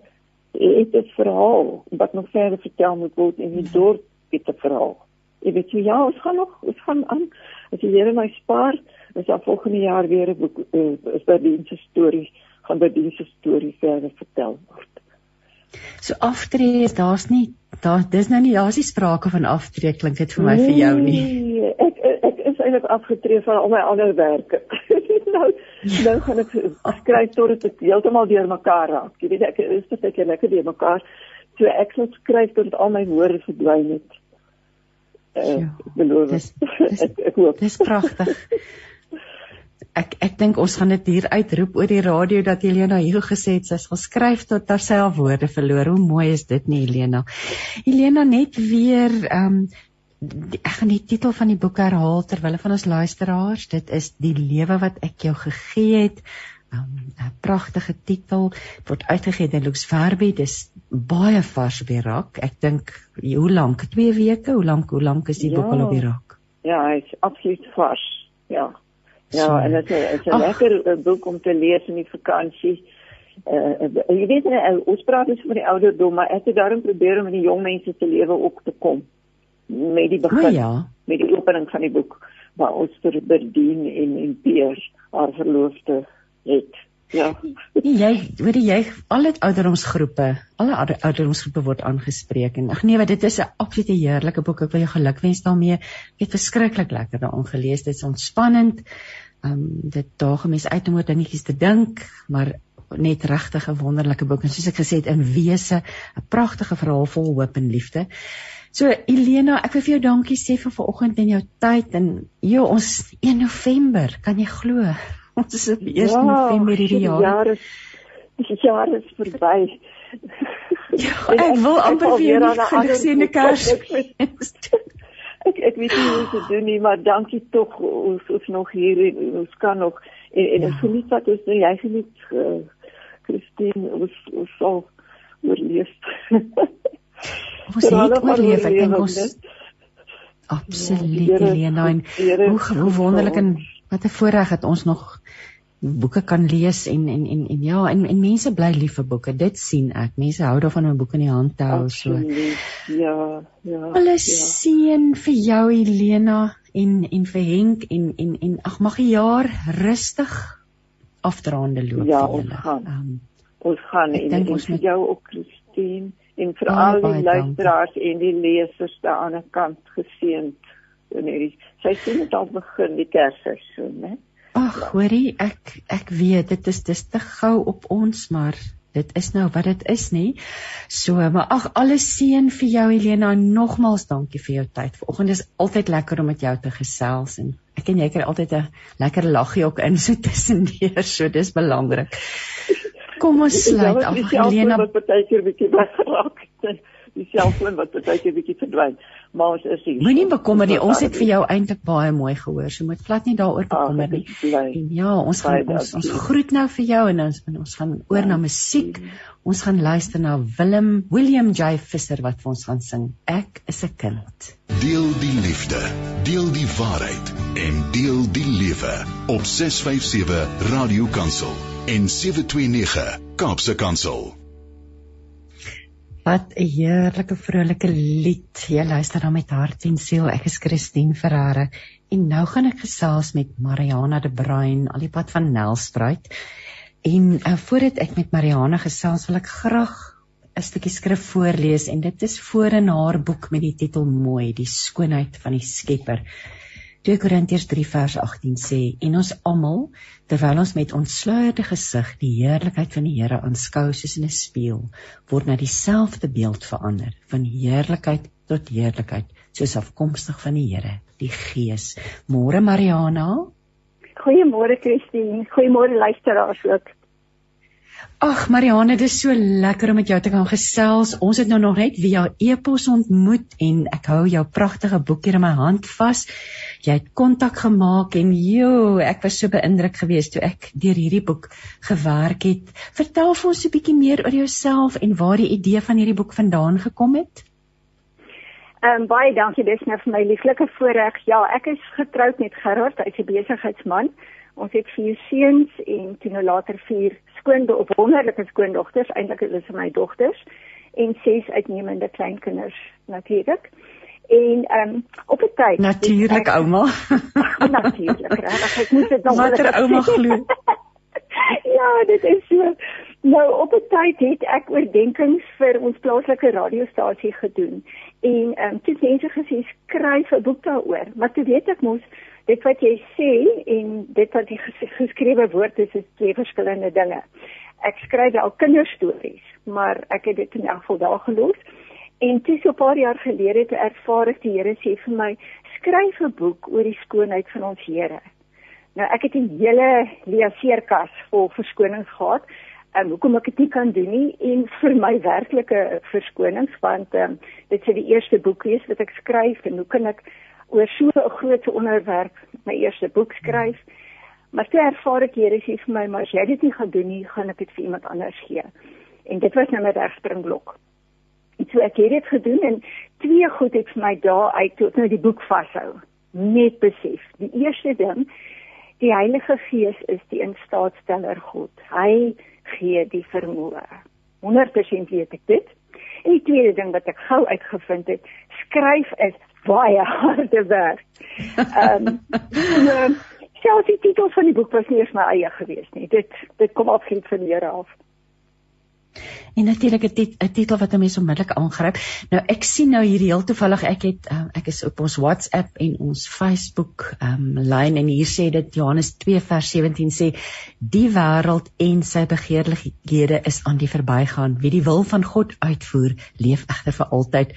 het 'n verhaal wat nog verder vertel moet word en die dorp het 'n verhaal. Ek weet jy ja, ons gaan nog ons gaan aan as die Here my spaar, is daar volgende jaar weer 'n boek uh, is by die storie gaan by die storie verder vertel word.
So aftree is daar's nie daar dis nou nie daar's nie sprake van aftree klink dit vir my nee, vir jou nie.
Nee, ek ek is eintlik afgetree van al my ander werke. nou nou gaan ek skryf tot dit heeltemal deurmekaar raak. Jy weet ek is dit ek lekker deurmekaar. So ek sal skryf tot al my woorde verdwyn het. Uh, ek beloof. Dis dis, ek, ek
dis pragtig. Ek ek dink ons gaan dit hier uitroep oor die radio dat Helena hier gesê het sy sal skryf tot terself woorde verloor. Hoe mooi is dit nie Helena? Helena net weer ehm um, ek gaan die titel van die boek herhaal terwyl van ons luisteraars. Dit is Die lewe wat ek jou gegee het. Um, 'n pragtige titel word uitgegee deur Lux Verbi. Dis baie vars op die rak. Ek dink hoe lank? 2 weke? Hoe lank? Hoe lank is die ja, boek al op die rak?
Ja, hy's absoluut vars. Ja. Ja, en dit is 'n lekker eh, boek om te lees in die vakansie. Uh, jy weet uh, ons praat dus van die ouderdom, maar ek het daarom probeer om in die jong mense se lewe ook te kom met die begin oh, ja. met die opening van die boek waar ons vir Berdien en en Piers haar verloofde het. Ja.
jy, weet jy, alle ouderdomsgroepe, alle ouderdomsgroepe word aangespreek en ag nee, wat dit is 'n absolute heerlike boek. Ek wil jou gelukwens daarmee. Ek het verskriklik lekker daaroor gelees. Dit is ontspannend. Ehm um, dit daag mense uit om oor dingetjies te dink, maar net regtig 'n wonderlike boek. En soos ek gesê het, in wese 'n pragtige verhaal vol hoop en liefde. So Elena, ek wil vir jou dankie sê vir vanoggend en jou tyd en jo, ons 1 November, kan jy glo? Ons is op 1 ja, November hierdie jaar.
Ja, die jaar is verby.
Ja, ek wil amper vir jou 'n geluksige kers.
Ek ek weet nie hoe te doen nie, maar dankie tog ons ons nog hier ons kan nog en en ja. geniet wat ons nou jy geniet uh, Christine ons ons sal oorleef.
Ons het oorleef ek dink ons Absoluut ja, Elena en hoe, hoe wonderlik en wat 'n voorreg dat ons nog boeke kan lees en en en en ja en en mense bly lief vir boeke. Dit sien ek. Mense hou daarvan om 'n boek in die hand te hou so.
Ja ja
alles ja. seën vir jou Helena en en vir Henk en en en ag mag die jaar rustig afdraande loop
ja ons gaan. Um, ons gaan en, en ons met jou ook Christine en vir al die luisteraars en die lesers aan die kant geseënd in hierdie seisoen het al begin die kersseisoen hè
Ag, hoorie, ek ek weet dit is dis te gou op ons, maar dit is nou wat dit is, nê? So, maar ag, alles seën vir jou Helena, nogmaals dankie vir jou tyd. Vanoggend is altyd lekker om met jou te gesels en ek en jy kry altyd 'n lekker laggie ook in so tussendeur, so dis belangrik. Kom ons sluit af.
Helena wat baie keer bietjie weggeraak het. Die selfoon wat baie keer bietjie verdwyn. Maar ons is hier.
Moenie bekommer nie. Ons het vir jou eintlik baie mooi gehoor. So moet plat nie daaroor bekommer nie. En ja, ons gaan ons, ons groet nou vir jou en ons ons gaan oor na musiek. Ons gaan luister na Willem William J Visser wat vir ons gaan sing. Ek is 'n kind.
Deel die liefde, deel die waarheid en deel die lewe op 657 Radio Kansel en 729 Kaapse Kansel.
Wat 'n heerlike vrolike lied. Jy luister dan met hart en siel. Ek is Christine Ferreira en nou gaan ek gesels met Mariana de Bruin al die pad van Nelspruit. En uh, voordat ek met Mariana gesels, wil ek graag 'n stukkie skrif voorlees en dit is voor in haar boek met die titel Mooi, die skoonheid van die Skepper. 2 Korintiërs 3 vers 18 sê en ons almal terwyl ons met ontsluierde gesig die heerlikheid van die Here aanskou soos in 'n spieël word na dieselfde beeld verander van heerlikheid tot heerlikheid soos afkomstig van die Here die Gees. Môre Mariana.
Goeiemôre Christine. Goeiemôre luisteraars ook.
Ag Marianne, dit is so lekker om met jou te kan gesels. Ons het nou nog net via e-pos ontmoet en ek hou jou pragtige boek hier in my hand vas. Jy het kontak gemaak en jo, ek was so beïndruk geweest toe ek deur hierdie boek gewerk het. Vertel vir ons 'n bietjie meer oor jouself en waar die idee van hierdie boek vandaan gekom het.
Ehm um, baie dankie, dis nou vir my lieflike voorreg. Ja, ek is getroud met Gerard, hy's 'n besigheidsman. Ons het vier seuns en toe nou later vier skoonde op wonderlike skoondogters, eintlik is dit my dogters en ses uitnemende kleinkinders natuurlik. En ehm um, op 'n tyd
Natuurlik ouma.
natuurlik, reg. Ek moet dit nog
Watter ouma glo.
ja, dit is so. Nou op 'n tyd het ek oordenkings vir ons plaaslike radiostasie gedoen en ehm um, toe mense gesê skryf 'n boek daaroor, maar toe weet ek mos dit wat jy sê en dit wat jy geskrewe woord is is twee verskillende dinge. Ek skryf al kinderstories, maar ek het dit in elk geval daar gelos. En toe so 'n paar jaar gelede te ervaar ek die Here sê vir my, skryf 'n boek oor die skoonheid van ons Here. Nou ek het 'n hele leeseerkas vol verskonings gehad. En um, hoekom ek dit nie kan doen nie en vir my werklike verskonings want um, dit sê die eerste boek wees wat ek skryf en hoe kan ek oor so 'n groot onderwerp my eerste boek skryf. Maar toe ervaar ek Here sê vir my, maar as jy dit nie gaan doen nie, gaan ek dit vir iemand anders gee. En dit was nou my regspringblok. En so ek het dit gedoen en twee goed het vir my daar uit tot nou die boek vashou. Net besef. Die eerste ding, die Heilige Gees is die instaatsteller God. Hy gee die vermoë. 100% weet ek dit. En die tweede ding wat ek gou uitgevind het, skryf is baie harde werk. Ehm um, so, selfs die titel van die boek was nie eens my eie gewees nie. Dit dit kom absoluut van die Here af.
En natuurlik 'n tit titel wat 'n mens onmiddellik aangryp. Nou ek sien nou hier heel toevallig ek het uh, ek is op ons WhatsApp en ons Facebook um lyn en hier sê dit Johannes 2 vers 17 sê die wêreld en sy begeerlikhede is aan die verbygaan. Wie die wil van God uitvoer, leef egter vir altyd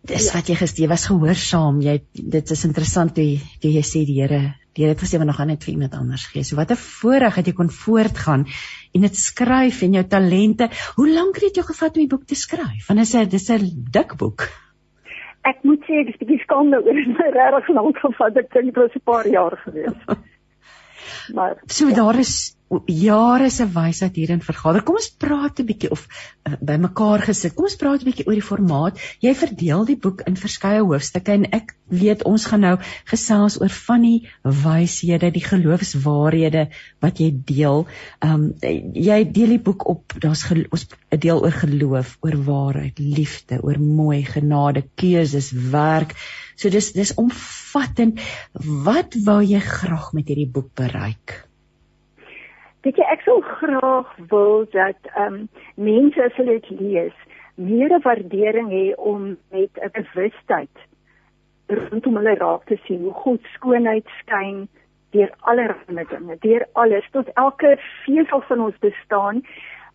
dis ja. wat jy gesê was gehoorsaam. Jy dit is interessant hoe jy, jy sê die Here, die Here het gesê maar nog gaan net vir iemand anders gee. So wat 'n voorreg dat jy kon voortgaan en dit skryf en jou talente. Hoe lank het dit jou gevat om die boek te skryf? Want dit is 'n dis 'n dik boek.
Ek moet sê dis 'n bietjie skande oor dit regtig lank gevat. Dit het net 'n paar jaar gewees.
maar so ja. daar is jare se wysheid hierin vergader. Kom ons praat 'n bietjie of uh, by mekaar gesit. Kom ons praat 'n bietjie oor die formaat. Jy verdeel die boek in verskeie hoofstukke en ek weet ons gaan nou gesels oor van die wyshede, die geloofswaarhede wat jy deel. Ehm um, jy deel die boek op. Daar's ons 'n deel oor geloof, oor waarheid, liefde, oor mooi genade, keuses, werk. So dis dis omvattend. Wat wou jy graag met hierdie boek bereik?
Weet jy ek sou graag wil dat ehm um, mense as hulle dit lees, meer waardering hê om met 'n bewustheid rondom hulle raak te sien hoe God skoonheid skyn deur allerlei dinge, deur alles tot elke vesel van ons bestaan.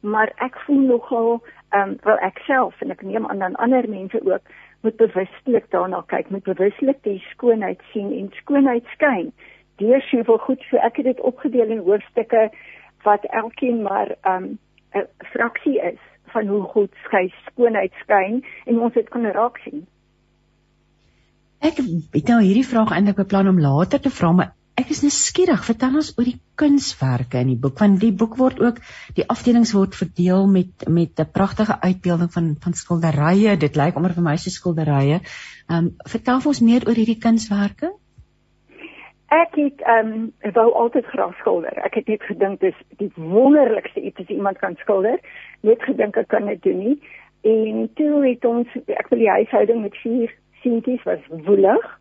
Maar ek voel nogal ehm um, wel ek self en ek neem aan dan ander mense ook moet bewustelik daarna kyk, moet bewustelik die skoonheid sien en skoonheid skyn. Deur soveel goed, so ek het dit opgedeel in hoofstukke wat elkeen maar um, 'n um, fraksie is van hoe goed skei skoonheid skyn en ons dit kan raak sien.
Ek het nou hierdie vraag eintlik beplan om later te vra, maar ek is nou skieurig. Vertel ons oor die kunswerke in die boek want die boek word ook die afdelings word verdeel met met 'n pragtige uitbeelding van van skilderye. Dit lyk onder vir my se skilderye. Ehm um, vertel ons meer oor hierdie kunswerke.
Ek het ehm um, wou altyd graag skilder. Ek het net gedink dis die wonderlikste iets as iemand kan skilder. Net gedink ek kan dit doen nie. En toe het ons ek wil die huishouding met vier seentjies was woelig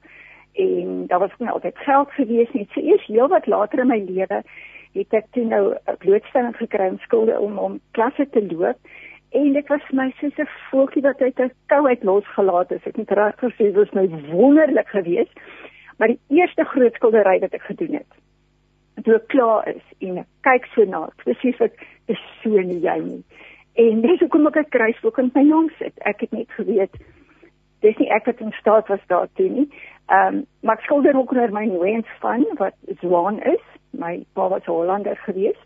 en daar was nie altyd geld gewees nie. So eers heel wat later in my lewe het ek toe nou 'n blootstelling gekry om skilder om om klasse te loop. En dit was my soos 'n voeltjie wat uit 'n kou uit losgelaat is. Ek het regtig gesê dit was nou wonderlik geweest maar die eerste groot skildery wat ek gedoen het toe ek klaar is en ek kyk so na presies ek is so nie jy nie en dis hoekom ek 'n kruisboek in my naam sit ek het net geweet dis nie ek wat in staat was daartoe nie ehm um, maar ek skilder ook oor my nooiens van wat Zwaan is my pa was Hollander gewees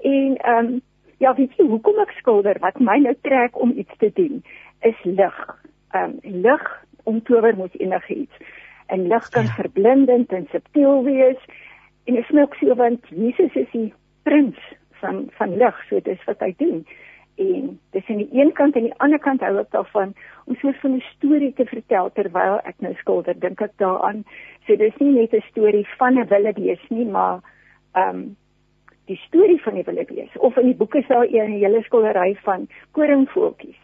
en ehm um, ja weet jy hoekom ek skilder wat my nou trek om iets te doen is lig ehm um, lig om tower moet enigiets en lig kan ja. verblindend en subtiel wees. En dit smaak so want Jesus is die prins van van lig, so dis wat hy doen. En dis aan die een kant en die ander kant hou ek daarvan om so 'n storie te vertel terwyl ek nou skilder. Dink ek daaraan. So dis nie net 'n storie van 'n wille wees nie, maar ehm um, die storie van die wille wees. Of in die boeke is daar 'n hele skildery van koringvoeltjies.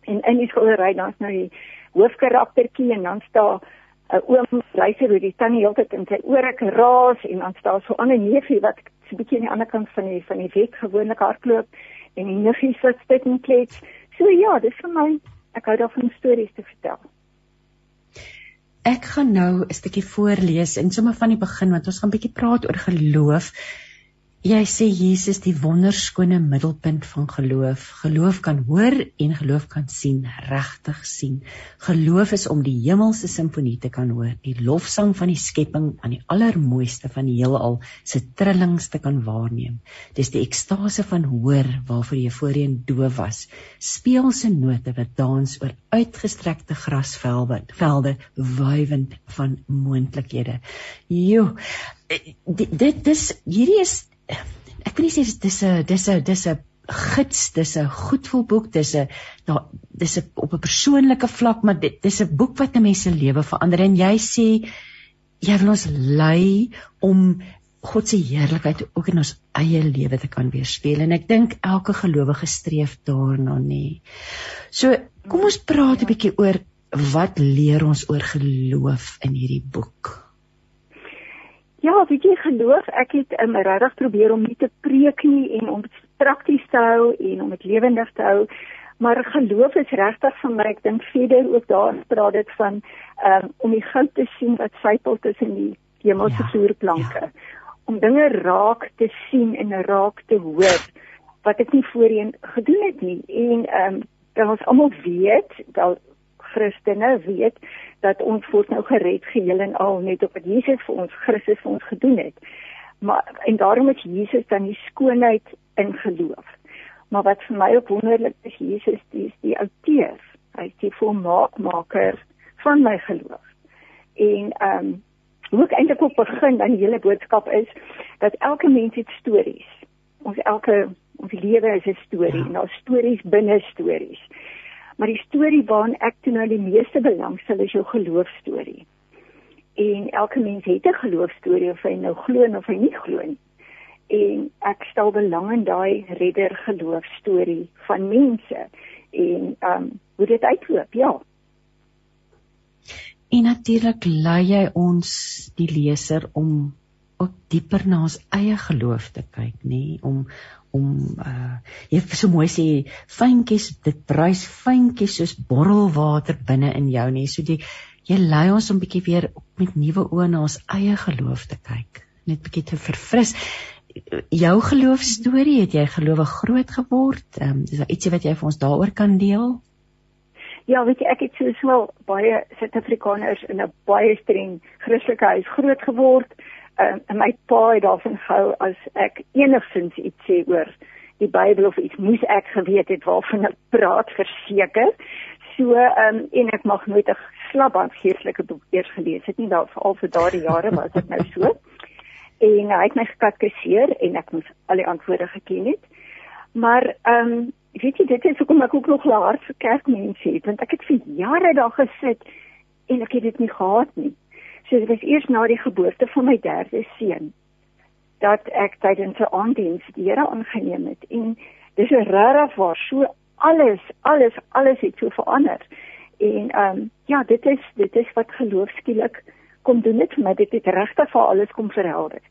En in die skildery dan's nou die hoofkaraktertjie en dan staan 'n oom luister hoe die tannie heeltyd in sy ore raas en dan staan so 'n ander neefie wat 'n bietjie aan die ander kant van die van die weg gewoonlik hardloop en die neefie sit steeds in klets. So ja, dis vir my ek hou daarvan stories te vertel.
Ek gaan nou 'n stukkie voorlees en sommer van die begin want ons gaan bietjie praat oor geloof. Jy sê Jesus die wonderskone middelpunt van geloof. Geloof kan hoor en geloof kan sien, regtig sien. Geloof is om die hemelse simfonie te kan hoor, die lofsang van die skepping aan die allermooiste van die heelal se trillings te kan waarneem. Dis die ekstase van hoor waarvoor jy voorheen doof was. Speelse note wat dans oor uitgestrekte grasvelde, velde wywend van moontlikhede. Jo, eh, dit dis hierdie is ek wil nie sê dis 'n dis 'n dis 'n gids, dis 'n goedvoelboek, dis 'n daar dis 'n op 'n persoonlike vlak, maar dit dis 'n boek wat 'n mens se lewe verander en jy sê jy wil ons lei om God se heerlikheid ook in ons eie lewe te kan weerspieël en ek dink elke gelowige streef daarna nê. So kom ons praat 'n bietjie oor wat leer ons oor geloof in hierdie boek.
Ja, weet jy geloof, ek het um, regtig probeer om nie te preek nie en om prakties te hou en om dit lewendig te hou. Maar geloof is regtig vir my, ek dink verder ook daar praat dit van um, om die goud te sien wat sypel tussen die hemelse ja, vloerplanke. Ja. Om dinge raak te sien en raak te hoor wat ek nie voorheen gedoen het nie. En ehm um, dan ons almal weet, dat Christene weet dat ons word nou gered geheel en al net op wat Jesus vir ons Christus vir ons gedoen het. Maar en daarom is Jesus dan die skoonheid in geloof. Maar wat vir my ook wonderlik is, Jesus is die outeur. Hy is die volmaakmaker van my geloof. En ehm um, hoe ek eintlik op begin dan die hele boodskap is dat elke mens het stories. Ons elke ons lewe is 'n storie ja. en daar stories binne stories. Maar die storie waarna ek toe nou die meeste belangstel is jou geloofstorie. En elke mens het 'n geloofstorie of hy nou glo of hy nie glo nie. En ek stel belang in daai redder geloofstorie van mense en ehm um, hoe dit uitloop, ja.
En natuurlik lei jy ons die leser om ook dieper na ons eie geloof te kyk, nê, om om uh jy so mooi sê fyntjies dit bruis fyntjies soos borrelwater binne in jou nie. So die jy lei ons om bietjie weer met nuwe oë na ons eie geloof te kyk net bietjie te verfris. Jou geloofstorie het jy gelowig groot geword? Um, is daar ietsie wat jy vir ons daaroor kan deel?
Ja, weet jy, ek het soos wel baie Suid-Afrikaners in 'n baie streng Christelike huis groot geword. Um, en my pa het daarvan gehou as ek enigsins iets sê oor die Bybel of iets moes ek geweet het waarvan ek praat verseker. So um, en ek mag nooit 'n slabban geestelike boek eers gelees het nie, daar veral vir daardie jare was dit nou so. En hy het my gekatkeseer en ek moes al die antwoorde geken het. Maar ehm um, weet jy dit is hoekom ek ook nog laat vir kerkmense het want ek het vir jare daar gesit en ek het dit nie gehad nie. So dit was eers na die geboorte van my derde seun dat ek tydens 'n aanddiens die Here aangeneem het en dis regtig waar so alles alles alles het so verander. En ehm um, ja, dit is dit is wat geloof skielik kom doen dit vir my dit het regtig vir alles kom verhelder.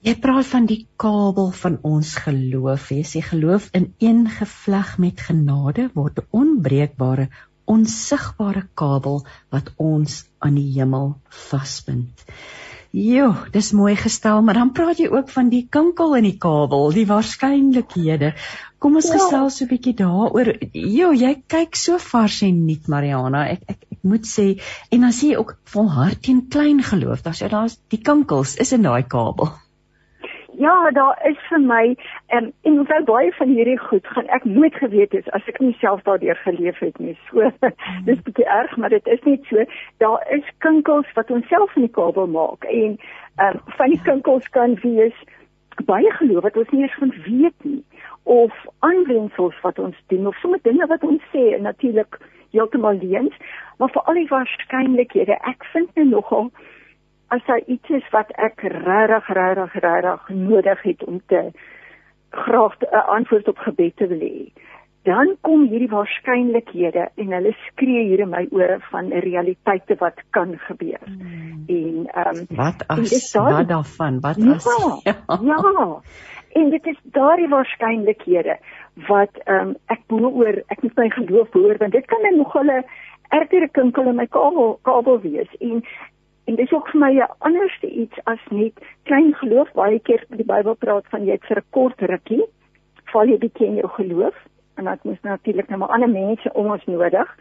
Jy praat van die kabel van ons geloof. Jy sê geloof in een gevleg met genade word 'n onbreekbare, onsigbare kabel wat ons aan die hemel vasbind. Jo, dis mooi gestel, maar dan praat jy ook van die kinkel in die kabel, die waarskynlikhede. Kom ons ja. gesels so 'n bietjie daaroor. Jo, jy kyk so vars en nuut, Mariana. Ek ek ek moet sê en dan sê jy ook volhard teen klein geloof. Daar's daar's die kinkels is in daai kabel.
Ja, daar is vir my um, en hoewel baie van hierdie goed gaan ek nooit geweet het as ek nie self daardeur geleef het nie. So mm. dis bietjie erg, maar dit is net so. Daar is kinkels wat ons self in die kabel maak en um, van die kinkels kan wees baie geloof wat ons nie eens van weet nie of aanwensels wat ons doen of sommer dinge wat ons sê en natuurlik heeltemal leens, maar vir al die waarskynlikhede, ek vind net nogal as daar iets is wat ek regtig regtig regtig nodig het om te graag 'n antwoord op gebed te wil hê dan kom hierdie waarskynlikhede en hulle skree hier in my ore van realiteite wat kan gebeur. Hmm. En ehm um,
wat as daar, wat daarvan? Wat
ja, as ja. ja. En dit is daardie waarskynlikhede wat ehm um, ek behoor ek moet my geloof behoor want dit kan net nog hulle ertere kinkel in my kabel kabel wees en En dis ook vir my 'n anderste iets as net klein geloof. Baie keer die Bybel praat van jy vir 'n kort rukkie val jy bietjie in jou geloof en dit moet natuurlik nou maar ander mense om ons nodig.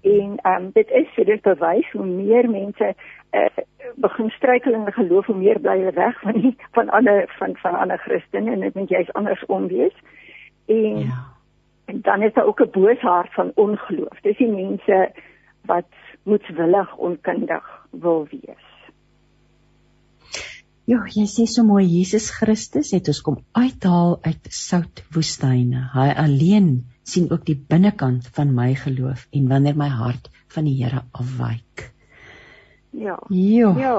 En ehm um, dit is vir dit bewys hoe meer mense uh, begin struikel in geloof hoe meer bly hulle weg van die, van ander van van ander Christene en dit moet jy's anders omwees. En ja. en dan is daar ook 'n boos hart van ongeloof. Dis die mense wat moetswillig onkundig wil wees.
Ja, jy sê so mooi Jesus Christus het ons kom uithaal uit sout woestyne. Hy alleen sien ook die binnekant van my geloof en wanneer my hart van die Here afwyk.
Ja.
Jo, ja.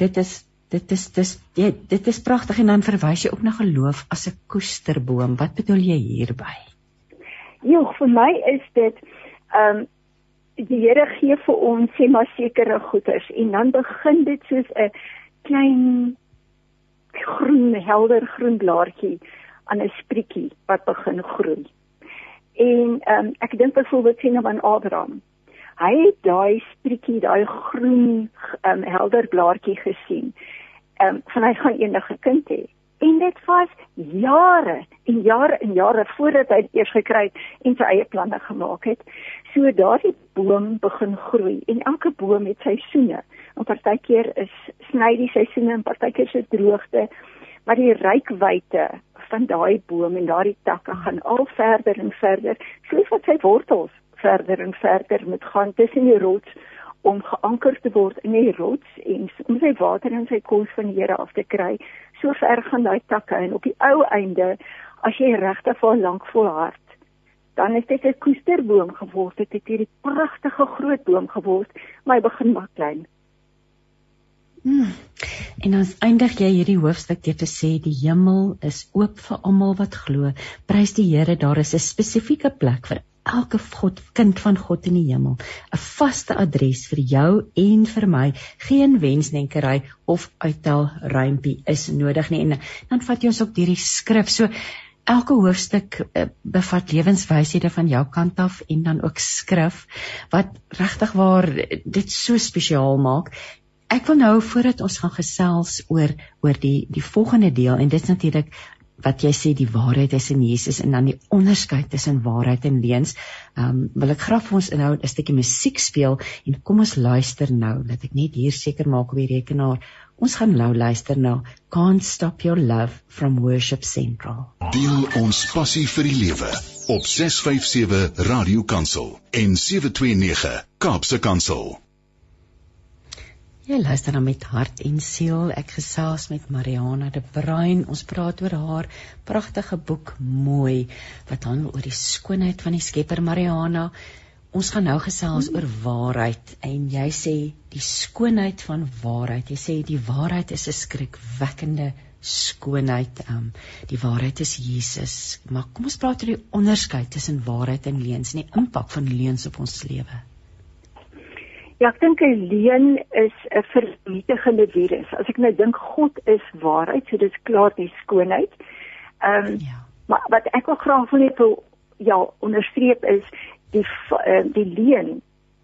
Dit is dit is dis jy, dit is pragtig en dan verwys jy ook na geloof as 'n koesterboom. Wat bedoel jy hierby?
Ja, vir my is dit ehm um, die Here gee vir ons sê maar sekere goeders en dan begin dit soos 'n klein groen helder groen blaartjie aan 'n sprietjie wat begin groei. En ehm um, ek dink byvoorbeeld sien nou aan Abraham. Hy het daai sprietjie, daai groen ehm um, helder blaartjie gesien. Ehm um, van hy gaan eendag 'n kind hê. En dit was jare en jare en jare voordat hy eers gekry het en sy eie planne gemaak het. So daardie boom begin groei en elke boom het seisoene. En partykeer is sny die seisoene en partykeer is dit droogte. Maar die rykwyte van daai boom en daardie takke gaan al verder en verder, soos wat sy wortels verder en verder moet gaan tussen die rots om geanker te word in die rots en om sy water en sy kos van die Here af te kry. So ver gaan daai takke en op die ou einde as jy regtig vir lank volhard, dan is dit 'n koesterboom geword. Dit het hierdie pragtige groot boom geword, maar hy begin maar klein.
Hmm. En dan eindig jy hierdie hoofstuk deur te sê die hemel is oop vir almal wat glo. Prys die Here, daar is 'n spesifieke plek vir elke God, kind van God in die hemel, 'n vaste adres vir jou en vir my. Geen wensdenkery of uittel ruimpie is nodig nie. En dan vat jy ons ook deur die skrif. So elke hoofstuk uh, bevat lewenswyshede van jou kant af en dan ook skrif wat regtig waar dit so spesiaal maak. Ek wil nou voordat ons gaan gesels oor oor die die volgende deel en dit is natuurlik wat jy sê die waarheid is in Jesus en dan die onderskeid tussen waarheid en leuns. Ehm um, wil ek graag vir ons inhou 'n stukkie musiek speel en kom ons luister nou dat ek net hier seker maak op die rekenaar. Ons gaan nou luister na Can't Stop Your Love from Worship Central.
Deel ons passie vir die lewe op 657 Radio Kansel en 729 Kaapse Kansel.
Jy luister dan met hart en siel. Ek gesels met Mariana de Bruin. Ons praat oor haar pragtige boek Mooi wat handel oor die skoonheid van die Skepper Mariana. Ons gaan nou gesels oor waarheid en jy sê die skoonheid van waarheid. Jy sê die waarheid is 'n skrikwekkende skoonheid. Um die waarheid is Jesus. Maar kom ons praat oor die onderskeid tussen waarheid en leuns en die impak van leuns op ons lewe.
Ja, ek dink 'n leuen is 'n vernietigende virus. As ek nou dink God is waarheid, so dis klaar die skoonheid. Ehm um, ja. maar wat ek wil graag wil net ja, onderstreep is die uh, die leuen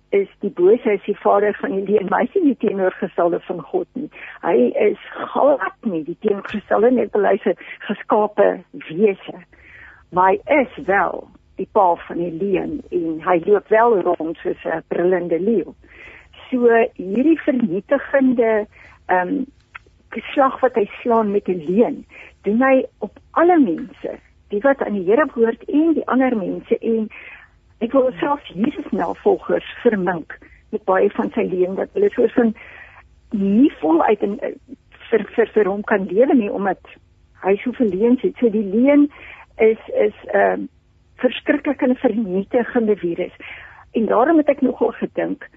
is die bose is die vader van die leuen, maar hy is nie teenoorgestelde van God nie. Hy is glad nie die teenoorgestelde net belyse geskape wese. Maar hy is wel die pa van die leuen en hy loop wel rond soos 'n brullende leeu so hierdie vernietigende ehm um, geslag wat hy slaan met 'n leuen, doen hy op alle mense, die wat aan die Here behoort en die ander mense en ek wil self Jesus navolgers vermink met baie van sy leuen dat hulle soos van nie voluit en eh, vir vir vir hom kan lewe nie omdat hy so verleens het. So die leuen is is 'n uh, verskriklike en vernietigende virus. En daarom het ek nogal gedink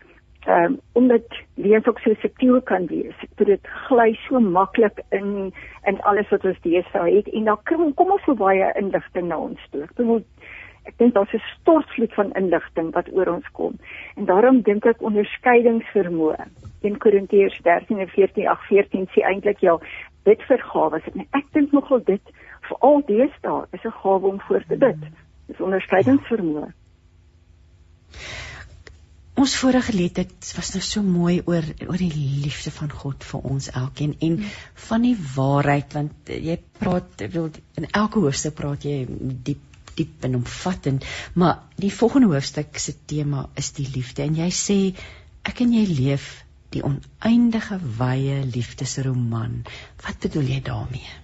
ehm um, omdat leuns ook so subtiel kan wees. Dit gly so maklik in in alles wat ons deesdae het en dan kom kom ons so baie inligting na ons toe. Ek bedoel ek dink daar's 'n stortvloed van inligting wat oor ons kom. En daarom dink ek onderskeidingsvermoë. In Korintiërs 13 en 14 ag 14 sê eintlik ja, dit vir gawes. En ek dink nogal dit veral deesdae is 'n gawe om voor te bid. Dis onderskeidingsvermoë. Ja.
Ons vorige lied dit was nou so mooi oor oor die liefde van God vir ons elkeen en mm. van die waarheid want jy praat wil in elke hoofstuk praat jy diep diep en omvattend maar die volgende hoofstuk se tema is die liefde en jy sê ek en jy leef die oneindige wye liefdesroman wat bedoel jy daarmee?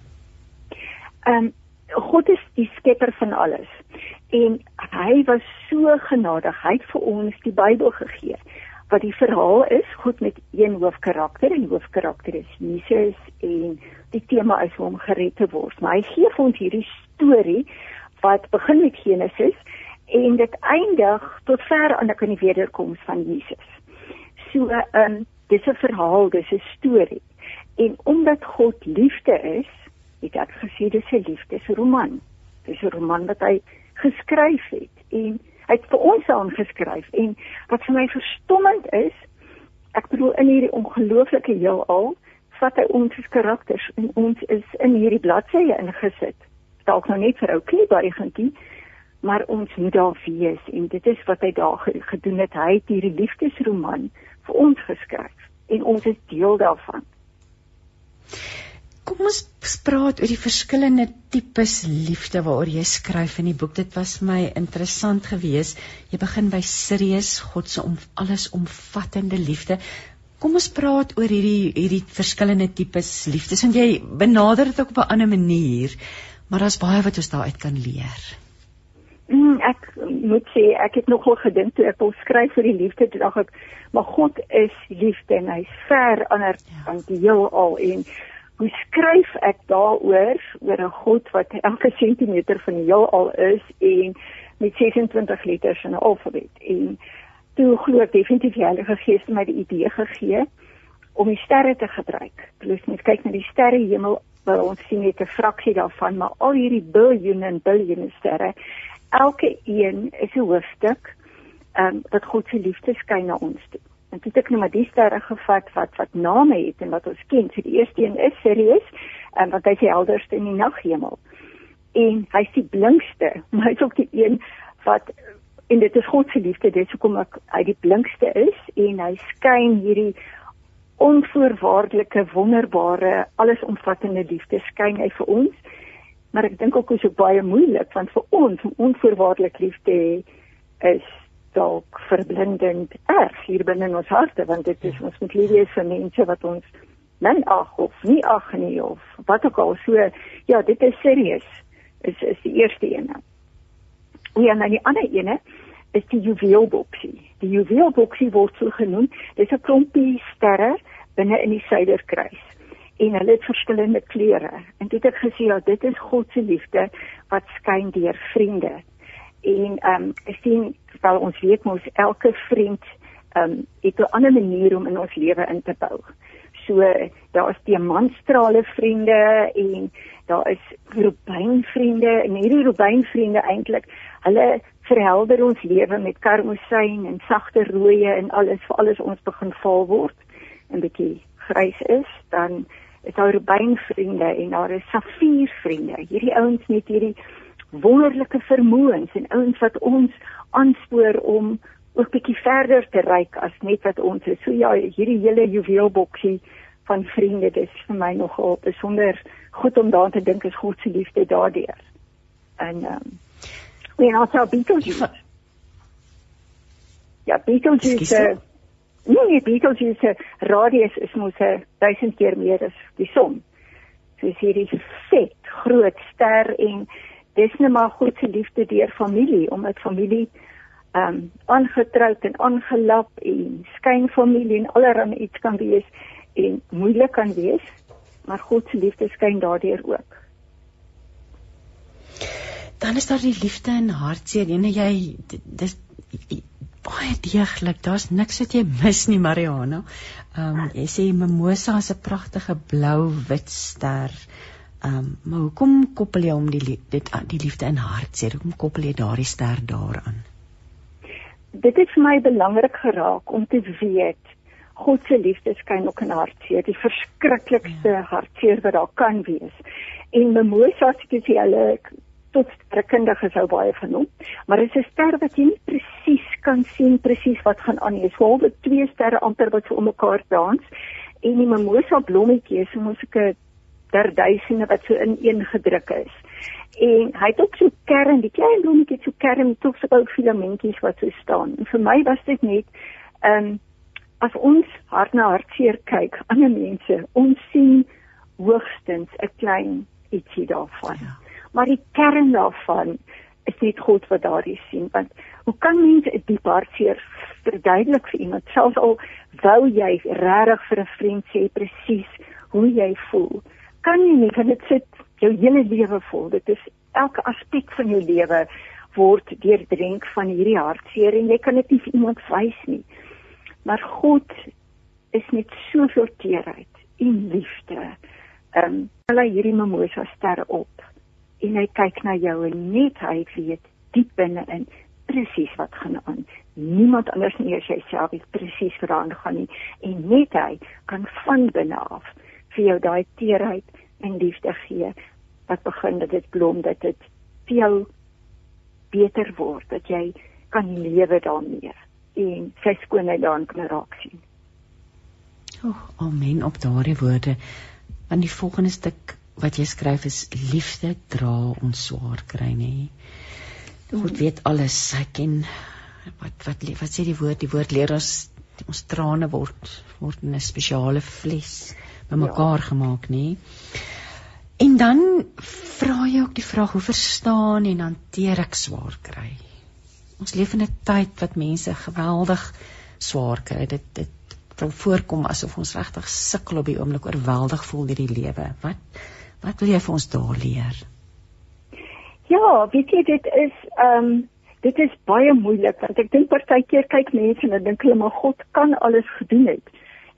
Ehm um, God is die skepper van alles en hy was so genadig. Hy het vir ons die Bybel gegee wat die verhaal is goed met een hoofkarakter en die hoofkarakter is Jesus en die tema is om gered te word. Maar hy gee vir ons hierdie storie wat begin met Genesis en dit eindig tot ver aan die wederkoms van Jesus. So um, dis 'n verhaal dis 'n storie. En omdat God liefde is het ek gesê dis 'n liefdesroman. Dis 'n roman wat hy geskryf het en hy het vir ons aangeskryf en wat vir my verstommend is ek bedoel in hierdie ongelooflike heelal vat hy ons as karakters en ons is in hierdie bladsye ingesit. Dalk nou net vir ou kniebuigentjie maar ons moet daar wees en dit is wat hy daar gedoen het. Hy het hierdie liefdesroman vir ons geskryf en ons is deel daarvan
Kom ons praat oor die verskillende tipes liefde waaroor jy skryf in die boek. Dit was my interessant geweest. Jy begin by serieus God se om alles omvattende liefde. Kom ons praat oor hierdie hierdie verskillende tipes liefdes. Want jy benader dit ook op 'n ander manier, maar daar's baie wat ons daaruit kan leer.
Mm, ek moet sê ek het nogal gedink toe ek wil skryf oor die liefde, dink ek, maar God is liefde en hy's ver ander ja. van die heelal en hoe skryf ek daaroor oor 'n God wat elke sentimeter van die heelal is en met 26 letters in 'n alfabet en toe glo ek definitief die Heilige Gees het my die idee gegee om die sterre te gebruik. Plus net kyk na die sterre hemel waar ons sien net 'n fraksie daarvan, maar al hierdie biljoene en biljoene sterre, elke een is 'n hoofstuk ehm um, wat God se liefde skyn na ons toe. En dit ek nou maar die sterre gevat wat wat name het en wat ons ken. So die eerste een is Sirius, en wat hy die helderste in die naghemel. En hy's die blinkste, maar hy's ook die een wat en dit is God se liefde, dit is hoekom ek hy die blinkste is en hy skyn hierdie onvoorwaardelike wonderbare allesomvattende liefde skyn hy vir ons. maar ek dink ook is dit baie moeilik want vir ons om onvoorwaardelik lief te hê is dalk verblindend erg hier binne in ons harte want dit is ons moet lief wees vir mense wat ons min ag of nie ag nie of wat ook al so ja dit is serieus is is die eerste een. Ja, en dan die ander ene is die juweelboksie. Die juweelboksie word so genoem. Dit is 'n klompie sterre binne in die suiderkruis en hulle het verskillende kleure. En dit het gesê dat dit is God se liefde wat skyn deur vriende. En ehm um, ek sien wel ons weet mos elke vriend ehm um, het 'n ander manier om in ons lewe in te bou. So daar is diamantstrale vriende en daar is rubynvriende en hierdie rubynvriende eintlik hulle verhelder ons lewe met karmosyn en sagte rooie en alles vir alles ons begin val word en bietjie grys is dan is daar rubynvriende en daar is safiervriende hierdie ouens met hierdie wonderlike vermoëns en ouens wat ons aanspoor om ook bietjie verder te reik as net wat ons is so ja hierdie hele juweelboksie van vriende dis vir my nogal besonder goed om daaraan te dink is God se liefde daardeur. En ehm um, en also Beetlejuice. Ja, Beetlejuice. Nee, nee, Beetlejuice radius is mos 'n duisend keer meer as die son. So is hierdie vet groot ster en dis net maar God se liefde deur familie omdat familie ehm um, aangetroud en aangelap en skynfamilie en allerlei iets kan wees en moeilik kan wees, maar God se liefde skyn daardeur ook.
Dan is daar die liefde en hartseer. Ene jy dis baie deeglik. Daar's niks wat jy mis nie, Mariana. Ehm um, jy sê mimosa is 'n pragtige blou wit ster. Ehm um, maar hoekom koppel jy hom die dit die liefde en hartseer? Hoekom koppel jy daardie ster daaraan?
Dit het vir my belangrik geraak om te weet God se liefde skyn ook in hartseer, die verskriklikste ja. hartseer wat daar kan wees. En Mimosa sê jy hulle tot sterkundige sou baie genoem, maar dit is 'n ster wat jy nie presies kan sien presies wat gaan aan nie. Dit is volgens twee sterre amper wat vir mekaar dans en die Mimosa blommetjie is mos ek 'n derduisende wat so in een gedruk is. En hy het ook so kern, die klein blommetjie so kern met so baie filamentjies wat so staan. En vir my was dit net 'n um, ehm, as ons hart na hartseer kyk, ander mense, ons sien hoogstens 'n klein ietsie daarvan. Ja. Maar die kern daarvan is net God wat daardie sien, want hoe kan mense 'n diep hartseer verduidelik vir iemand selfs al wou jy regtig vir 'n vriend sê presies hoe jy voel? Kan jy nie want dit sit jou hele lewe vol. Dit is elke aspek van jou lewe word deurdrink van hierdie hartseer en jy kan dit nie vir iemand wys nie. Maar God is met soveel teerheid en liefde. Ehm um, hy hierdie mimosa ster op en hy kyk na jou en net hy weet diep binne in presies wat gaan aan. Niemand anders nie as jouself presies wat aan gaan nie en net hy kan van binne af vir jou daai teerheid en liefde gee wat begin dat dit blom dat dit vir jou beter word dat jy kan lewe daarmee en sy skoonheid daarin kan raak sien.
O, oh, amen op daardie woorde. Want die volgende stuk wat jy skryf is liefde dra ons swaar kry nê. God weet alles. Hy ken wat wat wat sê die woord? Die woord leer ons ons trane word word in 'n spesiale vles bymekaar ja. gemaak nê. En dan vra jy ook die vraag hoe verstaan en hanteer ek swaar kry? ons leef in 'n tyd wat mense geweldig swaar kry. Dit dit wil voorkom asof ons regtig sukkel op die oomblik oorweldig voel deur die lewe. Wat wat wil jy vir ons daar leer?
Ja, weet jy dit is ehm um, dit is baie moeilik want ek dink partykeer kyk mense en dink hulle maar God kan alles gedoen het.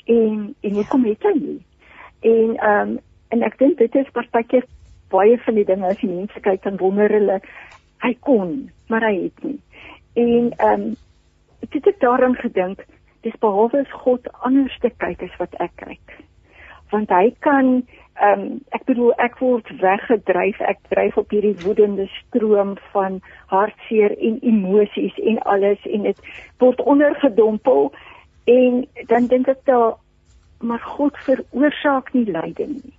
En en hoekom ja. het hy nie? En ehm um, en ek dink dit is partykeer baie van die dinge as jy mense kyk dan wonder hulle hy kon, maar hy het nie. En ehm um, ek het daaraan gedink, dis behalwe as God anders te kyk as wat ek kyk. Want hy kan ehm um, ek bedoel ek word weggedryf, ek dryf op hierdie woedende stroom van hartseer en emosies en alles en dit word ondergedompel en dan dink ek daar maar God veroorsaak nie lyding nie.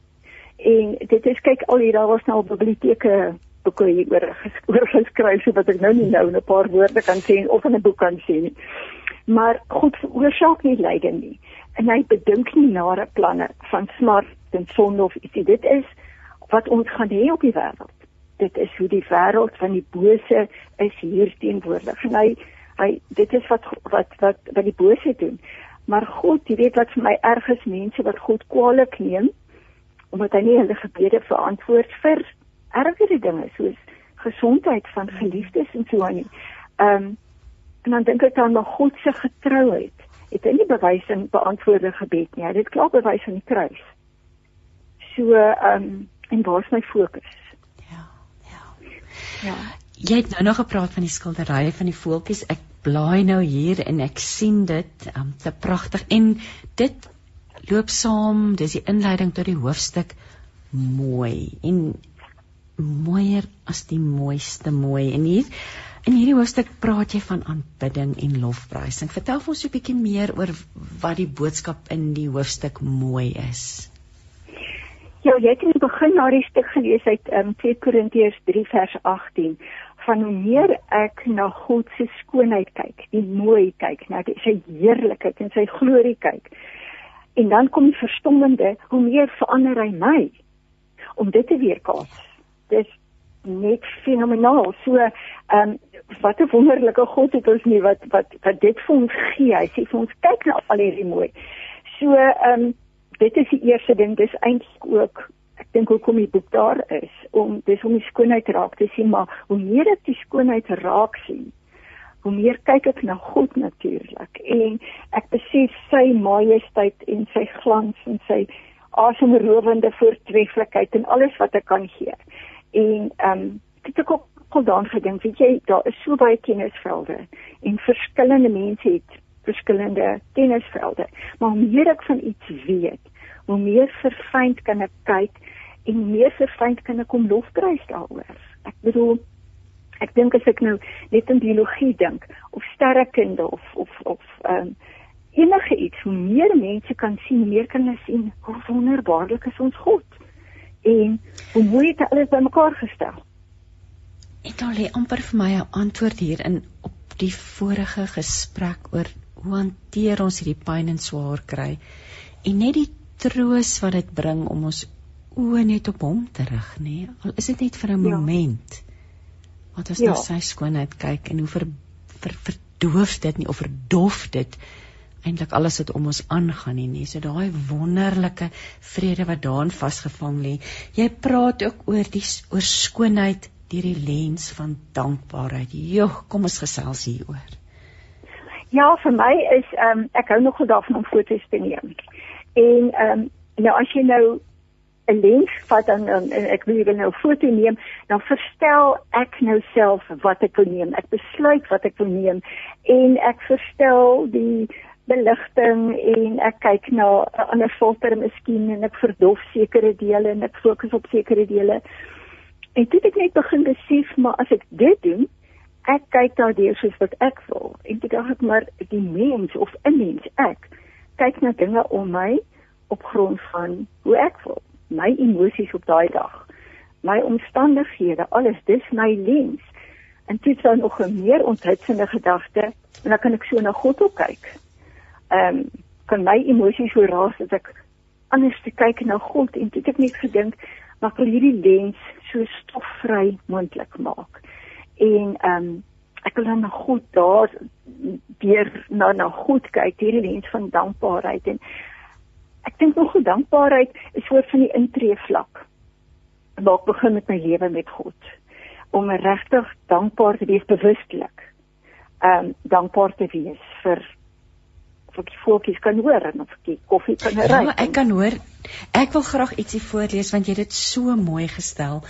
En dit is kyk al hier daar was nou biblioteke boeke hier oor oor geskryf so wat ek nou nie nou in 'n paar woorde kan sê of in 'n boek kan sê nie. Maar God veroorsaak nie lyding nie. En hy bedink nie nare planne van smart en sonde of ietsie. Dit is wat ons gaan hê op die wêreld. Dit is hoe die wêreld van die bose is hier teenwoordig. En hy hy dit is wat wat wat wat die bose doen. Maar God, jy weet wat vir my erg is mense wat God kwaliek neem omdat hy nie hulle gebede verantwoord vir ergere dinge soos gesondheid van geliefdes en so aan nie. Ehm um, en dan dink ek dan maar God se getrouheid. Het hy nie bewys in beantwoorde gebed nie. Hy het dit klaar bewys aan die kruis. So ehm um, en waar is my fokus?
Ja, ja. Ja. Jy het nou nog gepraat van die skilderye van die voeltjies. Ek blaai nou hier en ek sien dit, um, te pragtig en dit loop saam, dis die inleiding tot die hoofstuk mooi en mooier as die mooiste mooi. En hier in hierdie hoofstuk praat jy van aanbidding en lofprysing. Vertel ons 'n bietjie meer oor wat die boodskap in die hoofstuk mooi is.
Ja, jy het in die begin na die stuk gelees uit um, 2 Korintiërs 3 vers 18 van hoe meer ek na God se skoonheid kyk, die mooi kyk, na die, sy heerlikheid en sy glorie kyk. En dan kom die verstommende, hoe meer verander hy my om dit te weerkaats dis net fenomenaal. So ehm um, wat 'n wonderlike God het ons nie wat wat wat dit vir ons gee. Hy sê vir ons kyk na al hierdie mooi. So ehm um, dit is die eerste ding. Dis eintlik ook dink hoekom die boek daar is om dis om die skoonheid raak te sien, maar hoe meer ek die skoonheid raak sien, hoe meer kyk ek na God natuurlik en ek besef sy majesteit en sy glans en sy asemrowende voortreffelikheid en alles wat ek kan gee. En ehm um, ek het ook al daan gedink weet jy daar is so baie kennisvelde en verskillende mense het verskillende kennisvelde. Maar hoe meer ek van iets weet hoe meer verfynd kan ek kyk en meer verfynd kan ek om lofprys daaroor ek bedoel ek dink as ek nou net in biologie dink of sterrekunde of of of ehm um, enige iets hoe meer mense kan sien meer kan hulle sien hoe wonderbaarlik is ons God en hoe mooi het alles bymekaar gestel.
En dan lê amper vir my 'n antwoord hier in op die vorige gesprek oor hoe hanteer ons hierdie pyn en swaar kry en net die troos wat dit bring om ons oë net op hom te rig, nê? Nee? Al is dit net vir 'n ja. moment. Wat as ja. nou sy skoonheid kyk en hoe ver, ver verdoof dit nie of verdof dit eintlik alles wat om ons aangaan nie, nie. So daai wonderlike vrede wat daarin vasgevang lê. Jy praat ook oor die oor skoonheid deur die lens van dankbaarheid. Joh, kom ons gesels hieroor.
Ja, vir my is ehm um, ek hou nogal daarvan om foto's te neem. En ehm um, nou as jy nou 'n lens vat dan um, ek wil jy nou foto neem, dan verstel ek nou self wat ek wil neem. Ek besluit wat ek wil neem en ek verstel die beligting en ek kyk na 'n ander filter miskien en ek verdof sekere dele en ek fokus op sekere dele. En dit het net begin besef maar as ek dit doen, ek kyk daardeur soos wat ek wil. En dit dink ek maar die mens of 'n mens ek kyk na dinge om my op grond van hoe ek voel, my emosies op daai dag, my omstandighede, alles dis my lens. En dit is nog 'n meer onthutsende gedagte en dan kan ek so na God op kyk ehm um, kan my emosies so raas as ek anders te kyk na God en dit ek net gedink maar vir hierdie lens so stofvry moontlik maak. En ehm um, ek wil dan na God daar deur na na God kyk hierdie lens van dankbaarheid en ek dink nog goed dankbaarheid is soort van die intree vlak. Waar ek begin met my lewe met God om regtig dankbaar te wees bewustelik. Ehm um, dankbaar te wees vir ek die voeltjies kan hoor en of die koffie kan ry.
Ja, ek kan hoor. Ek wil graag ietsie voorlees want jy het dit so mooi gestel.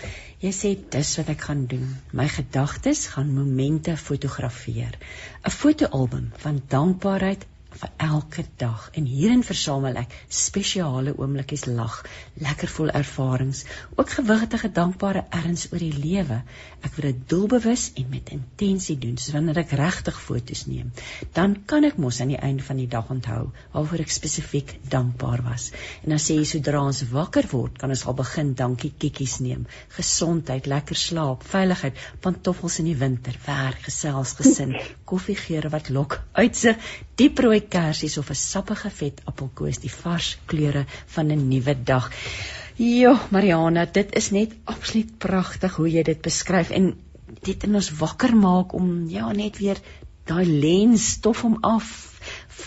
Jy sê dis wat ek gaan doen. My gedagtes gaan momente fotografeer. 'n Fotoalbum van dankbaarheid vir elke dag. En hierin versamel ek spesiale oomblikies lag, lekker vol ervarings, ook gewigtige dankbare erns oor die lewe. Ek wil dit doelbewus en met intensie doen, soos wanneer ek regtig foto's neem. Dan kan ek mos aan die einde van die dag onthou waaroor ek spesifiek dankbaar was. En dan sê jy sodra ons wakker word, kan ons al begin dankie kikkies neem. Gesondheid, lekker slaap, veiligheid, pantoffels in die winter, werk, gesels, gesin, koffiegeure wat lok, uitsig, diep rooi kersies of 'n sappige vet appelkoos, die vars kleure van 'n nuwe dag. Jo, Mariana, dit is net absoluut pragtig hoe jy dit beskryf en dit in ons wakker maak om ja, net weer daai lens stof hom af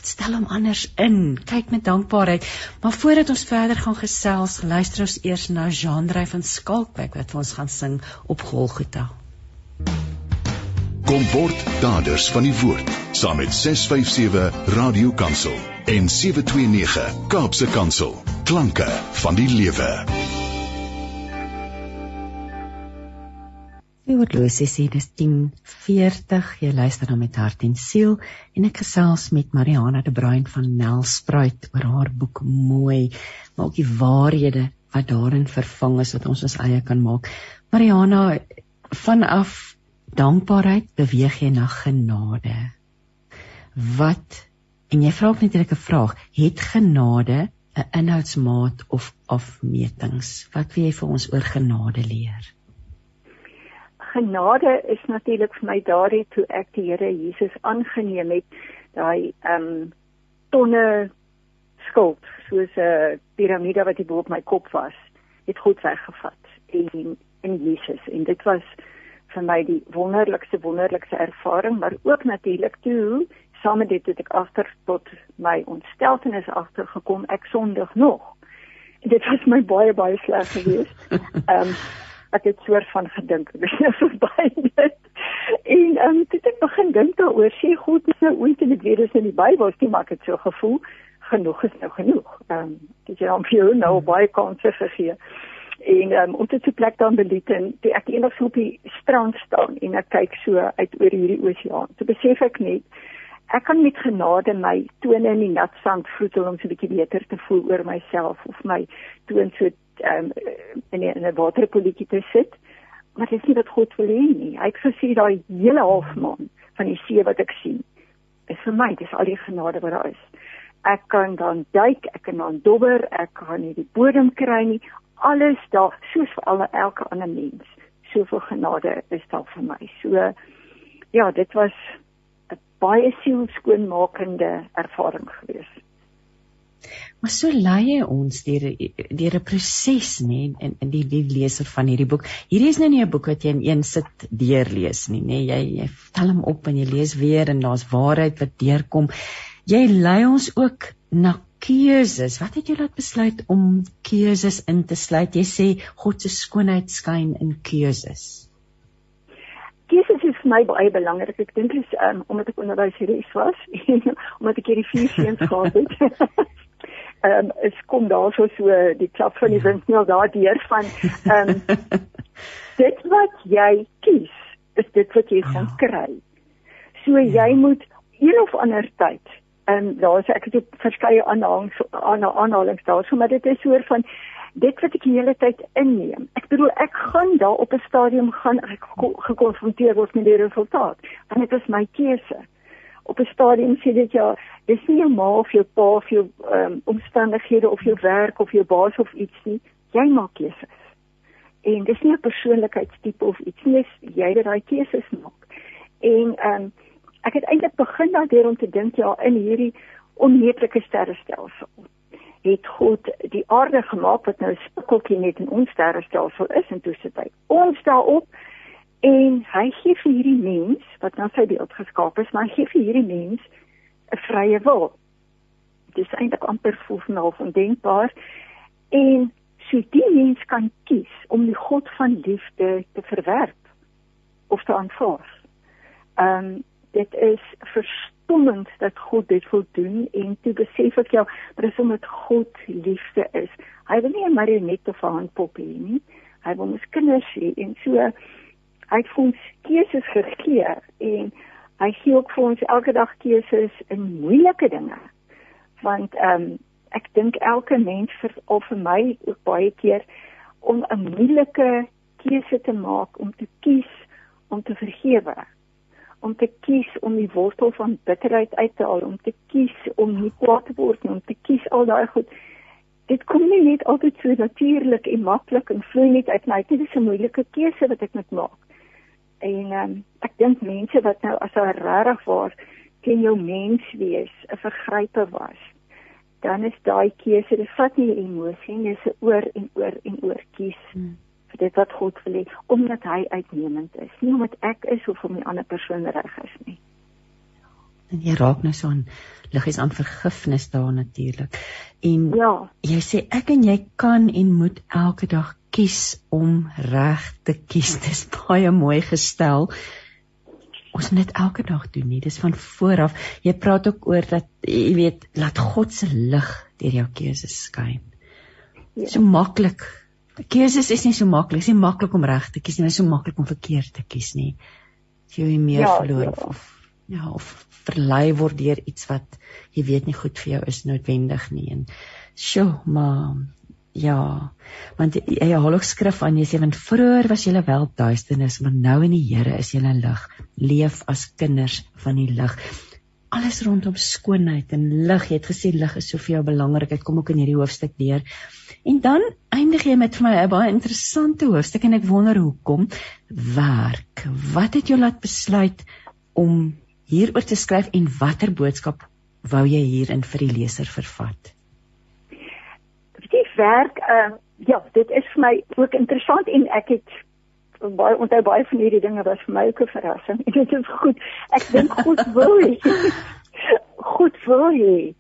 stel hom anders in. Kyk met dankbaarheid. Maar voordat ons verder gaan gesels luister ons eers na Jean-Drey van Skalkwyk wat vir ons gaan sing op Golgotha
Kom word daders van die woord saam met 657 Radio Kansel en 729 Kaapse Kansel klanke van die lewe.
Die oorlosie sê dis 10:40 jy luister dan met hart en siel en ek gesels met Mariana de Bruin van Nelspruit oor haar boek Mooi maar ook die waarhede wat daarin vervang is wat ons ons eie kan maak. Mariana vanaf dankbaarheid beweeg jy na genade. Wat en jy vra ook natuurlik 'n vraag, het genade 'n inhoudsmaat of afmetings? Wat wil jy vir ons oor genade leer?
Genade is natuurlik vir my daardie toe ek die Here Jesus aangeneem het, daai ehm um, tonne skuld soos 'n piramide wat bo op my kop was, het God weggevat in in Jesus en dit was vir my die wonderlikste wonderlikste ervaring, maar ook natuurlik toe saam met dit het ek agter tot my ontsteltenis agtergekom ek sondig nog. Dit was my baie baie sleg geweest. Ehm um, ek het soort van gedink dis nou verby dit. En ehm um, dit het begin dink daaroor sê God is nou ooit en ek weet dis in die Bybel, dis maar ek het so gevoel genoeg is nou genoeg. Ehm um, dit jy hom vir nou baie kanse gegee en um, om dit te plek dan beliet en toe ek eendag so op die strand staan en ek kyk so uit oor hierdie oseaan. Toe besef ek net ek kan met genade my tone in die nat sand vroetel om so 'n bietjie beter te voel oor myself of my toon so um, in 'n in 'n waterpoletjie te sit. Maar dit is nie wat God wil hê nie. Hy het gesê daai hele halfmaan van die see wat ek sien is vir my, dis al die genade wat daar is. Ek kan dan duik, ek kan dan dobber, ek kan nie die bodem kry nie alles daar soos vir alle elke ander mens. Soveel genade is daar vir my. So ja, dit was 'n baie sielskoonmakende ervaring geweest.
Maar so lei hy ons deur deur 'n proses nê in in die die leser van hierdie boek. Hierdie is nou nie 'n boek wat jy in een sit deurlees nie, nê. Jy jy tel hom op en jy lees weer en daar's waarheid wat deurkom. Jy lei ons ook na keuses. Wat het jou laat besluit om keuses in te sluit? Jy sê God se skoonheid skyn in keuses.
Keuses is vir my baie belangrik. Ek dink dis um, omdat ek onderwyseres was en omdat ek hierdie vier seuns gehad het. Ehm um, es kom daar so die klap van die ja. wind nie al daar deur van ehm um, dit wat jy kies is dit wat jy gaan ja. kry. So ja. jy moet een of ander tyd en daar's ek het verskeie aanhalings aanhalings daarso maar dit is soort van dit wat ek die hele tyd inneem. Ek bedoel ek gaan daar op 'n stadium gaan ek gekonfronteer word met die resultaat. Want dit is my keuse. Op 'n stadium sê dit ja, dis nie jou ma of jou pa of jou um, omstandighede of jou werk of jou baas of iets nie. Jy maak keuses. En dis nie 'n persoonlikheidstipe of iets nie, jy het daai keuses maak. En ehm um, ek het eintlik begin daardeur om te dink ja in hierdie onmeetlike sterrestelsel het God die aarde gemaak wat nou spikkeltjie net in ons sterrestelsel is en toe sit hy ons daarop en hy gee vir hierdie mens wat na sy beeld geskaap is maar hy gee vir hierdie mens 'n vrye wil dit is eintlik amper volgens ondenkbaar en so die mens kan kies om die God van liefde te verwerp of te aanvaar. Ehm um, dit is verstommend dat God dit wil doen en toe besef ek ja, maar dis omdat God liefde is. Hy wil nie 'n marionet of 'n handpop hê nie. Hy wil ons kinders hê en so hy het ons keuses gegee en hy gee ook vir ons elke dag keuses in moeilike dinge. Want ehm um, ek dink elke mens vir of vir my ook baie keer om 'n moeilike keuse te maak om te kies om te vergewe om te kies om die wortel van bitterheid uit te haal om te kies om nie kwaad te word nie om te kies al daai goed. Dit kom nie net altyd so natuurlik en maklik en vloei net uit my dit is 'n moeilike keuse wat ek moet maak. En um, ek dink mense wat nou as hulle regtig waar teen jou mens wees 'n vergryper was dan is daai keuse dit vat nie emosie nie dis 'n oor en oor en oor kies. Hmm. Vir dit wat God wil hê omdat hy uitnemend is nie omdat ek is of om die ander persoon reg is nie
en jy raak nou so aan liggies aan vergifnis daar natuurlik en
ja
jy sê ek en jy kan en moet elke dag kies om reg te kies dis baie mooi gestel ons moet dit elke dag doen nie. Dis van vooraf. Jy praat ook oor dat jy weet laat God se lig deur jou keuses skyn. Ja. So maklik. Keuses is nie so maklik. Dit is nie maklik om reg te kies nie, dit is so maklik om verkeerd te kies nie. Jy jy meer ja, verloor ja. of ja, of verlei word deur iets wat jy weet nie goed vir jou is noodwendig nie. En sjoe, maar Ja, want jy haal ook skrif aan jy sê want vroeër was julle wel duisternis, maar nou in die Here is julle lig. Leef as kinders van die lig. Alles rondom skoonheid en lig. Jy het gesê lig is soveel belangrik. Dit kom ook in hierdie hoofstuk deur. En dan eindig jy met vir my 'n baie interessante hoofstuk en ek wonder hoekom werk. Wat het jou laat besluit om hieroor te skryf en watter boodskap wou jy hierin vir die leser vervat?
werk uh ja, dit is vir my ook interessant en ek het baie onthou baie van hierdie dinge was vir my ook 'n verrassing. En dit is goed. Ek dink goed wil hy. goed wil hy.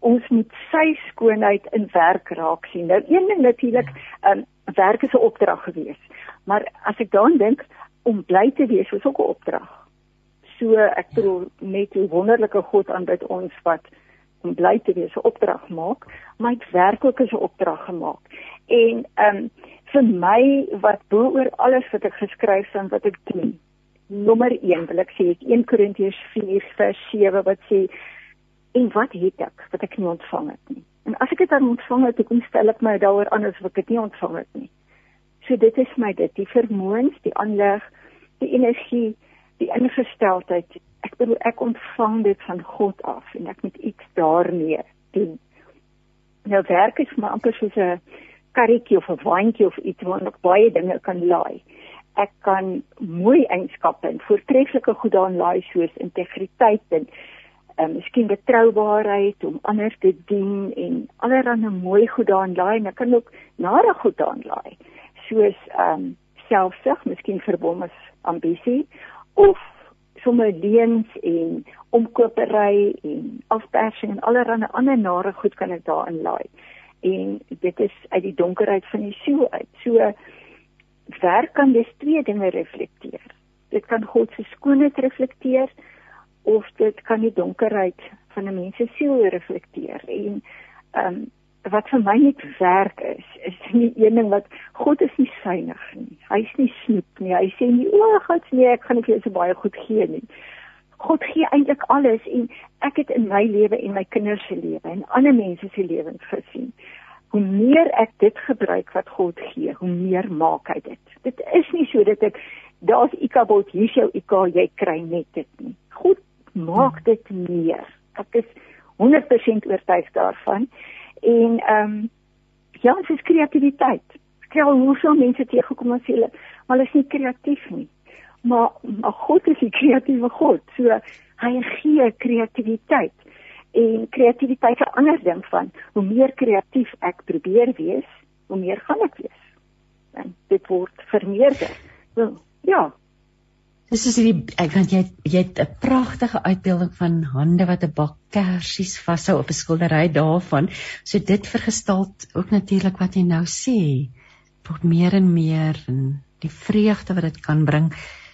Ons moet sy skoonheid in werk raak sien. Nou een ding natuurlik, um werk is 'n opdrag gewees. Maar as ek daaraan dink om bly te wees, is ook 'n opdrag. So ek bedoel net hoe wonderlike God aanbid ons wat om bly te wees 'n opdrag maak, maar dit werklik is 'n opdrag gemaak. En ehm um, vir my wat bo oor alles wat ek geskryf het en wat ek doen. Nommer 1 wil ek sê ek 1 Korintiërs 4 vers 7 wat sê en wat het ek wat ek nie ontvang het nie. En as ek dit dan ontvang het, ek stel ek my daaroor anders wat ek dit nie ontvang het nie. So dit is my dit, die vermoëns, die aanleg, die energie, die ingesteldheid ek bedoel ek ontvang dit van God af en ek moet iets daarmee doen. Nou werk is maar amper soos 'n karretjie of 'n waantjie of iets waar ek baie dinge kan laai. Ek kan mooi eienskappe en voortreffelike goed daarin laai soos integriteit en um, miskien betroubaarheid om ander te dien en allerlei mooi goed daarin laai en ek kan ook nare goed daarin laai soos ehm um, selfsug, miskien verbond met ambisie of sommer leuns en omkopery en afpersing en allerlei ander nare goed kan ek daarin laai. En dit is uit die donkerheid van die siel uit. So werk kan dis twee dinge reflekteer. Dit kan God se skoonheid reflekteer of dit kan die donkerheid van 'n mens se siel reflekteer. En ehm um, wat vir my net werk is, is nie een ding wat God is nie synig nie. Hy's nie snoep nie. Hy sê nie o, God nee, ek gaan vir jou so baie goed gee nie. God gee eintlik alles en ek het in my lewe en my kinders se lewe en ander mense se lewens gesien. Hoe meer ek dit gebruik wat God gee, hoe meer maak hy dit. Dit is nie so dat ek daar's ikabot hier jou ik jy kry net dit nie. God maak dit meer. Ek is 100% oortuig daarvan. En ehm um, ja, dit is kreatiwiteit. Ek het al hoeveel mense teëgekom sê hulle, maar hulle is nie kreatief nie. Maar maar God is 'n kreatiewe God. So hy gee kreatiwiteit. En kreatiwiteit is 'n ander ding van hoe meer kreatief ek probeer wees, hoe meer gaan ek wees. En dit word vermeerder. So, ja,
Dis is hierdie ek want jy jy het 'n pragtige uitbeelding van hande wat 'n bak kersies vashou op 'n skildery daarvan. So dit vergestalt ook natuurlik wat jy nou sê. Word meer en meer en die vreugde wat dit kan bring.